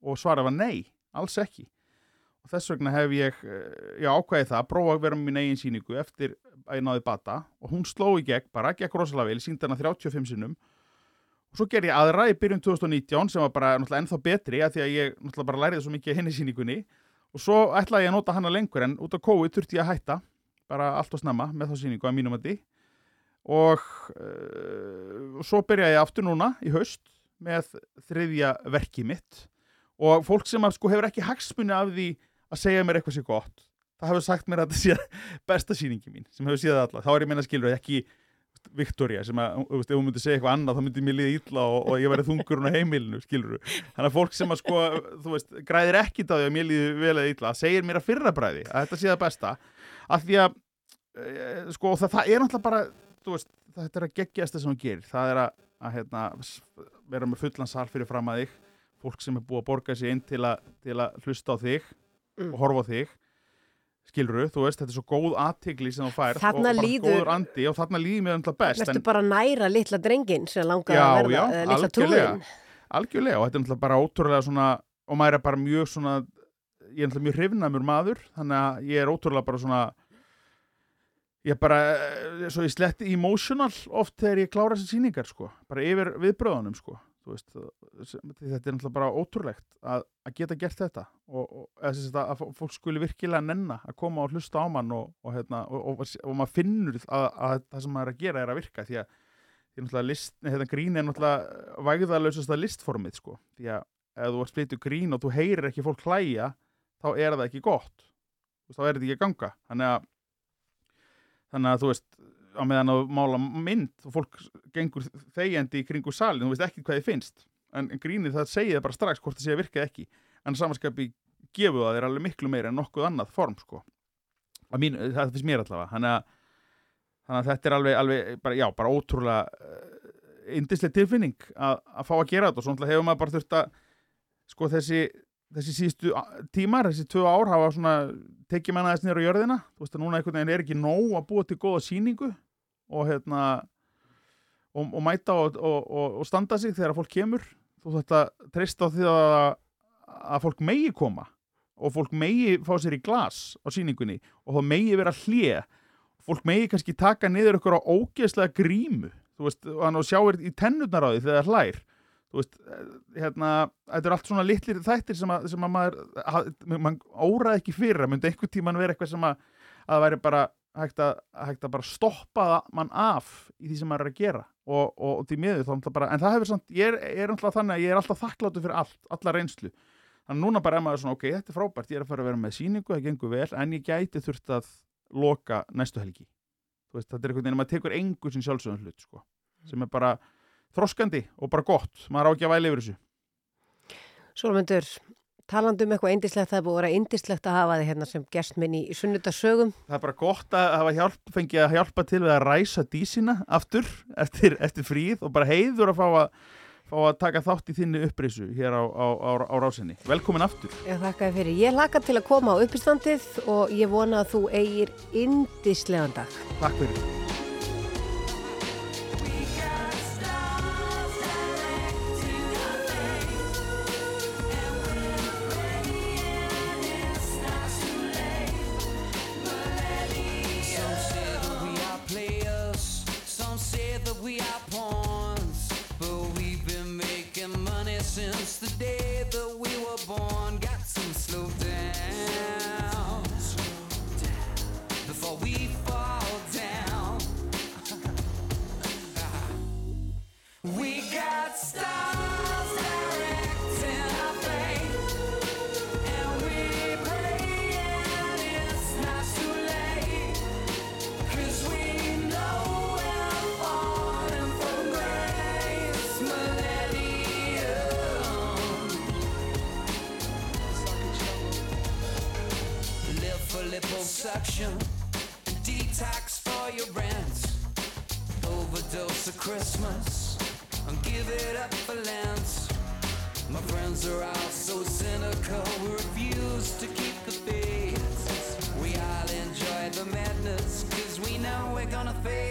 Og svara var nei, alls ekki. Og þess vegna hef ég uh, já, ákvæði það, prófa að vera með mín eigin síningu eftir að ég náði bata. Og hún sló í gegn, bara gekk rosalega vel, síndi hana 35 sinnum. Og svo ger ég aðra í byrjun 2019 sem var bara náttúrulega ennþá betri að því að ég náttúrulega bara læriði svo mikið henni síningunni og svo ætlaði ég að nota hana lengur en út af COVID þurfti ég að hætta bara allt og snemma með þá síningu að mínum að því og uh, svo byrjaði ég aftur núna í haust með þriðja verki mitt. Og fólk sem að, sko, hefur ekki hagsmunni af því að segja mér eitthvað sér gott það hefur sagt mér að þetta sé besta síningi mín sem hefur séð alla, þá er ég meina skilur ekki Victoria sem að, þú veist, ef hún myndi segja eitthvað annað þá myndi mér líða illa og, og ég væri þungurinn á heimilinu, skilur þannig að fólk sem að sko, þú veist, græðir ekkit á því að mér líði vel eða illa, segir mér að fyrra bræði að þetta sé það besta. Af því að, e, sko, það, það er náttúrulega bara, þú veist, þetta er að geggjast það sem hún gerir, það er að, að hérna, vera með fullan sal fyrir fram að þig fólk sem er búið að borga sig inn til að, til að skiluru, þú veist, þetta er svo góð aðtigli sem þú Þarna og bara líður- góður andi og þarna líður mér undla best Vertu en bara næra litla drengin sem langar Já, að verða, já, eða litla trúin. algjörlega og þetta er náttúrulega bara ótrúlega svona og maður er bara mjög svona ég er náttúrulega mjög hrifnamur maður þannig að ég er ótrúlega bara svona ég er bara eh, svo ég sletti emotional oft þegar ég klára þessi sýningar sko, bara yfir viðbröðunum sko veist, þetta er náttúrulega bara ótrúlegt að, að geta gert þetta og, og að, að fólk skuli virkilega nenna að koma og hlusta á mann og, og, hérna, maður finnur að, að það sem maður er að gera er að virka því að því list, hérna, grín er náttúrulega vægðalausasta listformið sko. því að ef þú flyttu grín og þú heyrir ekki fólk hlæja þá er það ekki gott þá er þetta ekki að ganga þannig að þannig að þú veist á meðan að mála mynd og fólk gengur þegjandi í kringu salin þú veist ekki hvað þið finnst. En, en grínið það segir það bara strax hvort það sé að virka ekki. En samanskapi gefur það þér alveg miklu meira en nokkuð annað form sko. Mín, það finnst mér allavega. Þannig að, þannig að þetta er alveg, alveg bara, já, bara ótrúlega uh, indislega tilfinning að, að fá að gera þetta. Og svo náttúrulega hefur maður bara þurft að sko þessi þessi síðustu tímar, þessi tvö ár hafa svona tekið manna þess niður á jörðina. Þú veist að núna einhvern veginn er ekki nóg að búa til góða sýningu og hérna og, og mæta og, og, og, standa sig þegar fólk kemur. Þú þetta treysta á því að, að fólk megi koma og fólk megi fá sér í glas á sýningunni og þá megi vera hlje fólk megi kannski taka niður ykkur á ógeðslega grímu veist, og hann og sjáir í tennurnar á því þegar það hlær. Veist, eh, hérna þetta er allt svona litlir þættir sem að, sem að maður, óraði ekki fyrir að myndi einhvern tíman vera eitthvað sem að, að það væri bara hægt að, hægt að bara stoppa mann af í því sem maður er að gera og, og, og því miður þá bara, en það hefur samt, ég er, er náttúrulega þannig að ég er alltaf þakkláttur fyrir allt, alla reynslu. Þannig að núna bara er maður svona, ok, þetta er frábært ég er að fara að vera með sýningu, það gengur vel en ég gæti þurft að loka næstu helgi. Þú veist, þetta er einhvern veginn að maður tekur engu sem sjálfsögum hlut, sko sem er bara þroskandi og bara gott. Maður á ekki að væli yfir þessu. Sólmundur, talandi um eitthvað indislegt, það er búið að vera indislegt að hafa þið hérna sem gerst minn í sunnudagsögum. það er bara gott að hafa hjálp, fengið að hjálpa til við að ræsa dísina aftur eftir, eftir fríð og bara heiður að fá að, fá að taka þátt í þinni upprisu hér á, á, á, á rásinni. Velkomin aftur. Ég þakka þér fyrir. Ég hlakka til að koma á uppistandið og ég vona að þú eigir indislegan dag. Takk fyrir. Christmas, and give it up for Lance. My friends are all so cynical, we refuse to keep the faith. We all enjoy the madness, cause we know we're gonna fade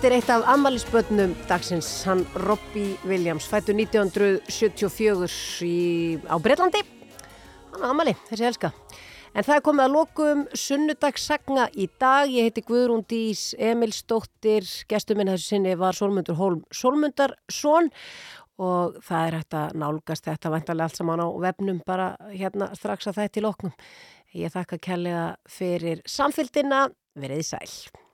Þetta er eitt af ammælisbötnum dagsins, hann Robbie Williams, fættu 1974 í, á Breitlandi. Hann er ammæli, þessi elska. En það er komið að lokum sunnudagssagna í dag. Ég heiti Guðrún Dís Emilsdóttir, gestuminn þessu sinni var Solmundur Hólm Solmundarsson og það er hægt að nálgast þetta vantarlega allt saman á vefnum bara hérna strax að það er til oknum. Ég þakka kærlega fyrir samfylgdina, verið sæl.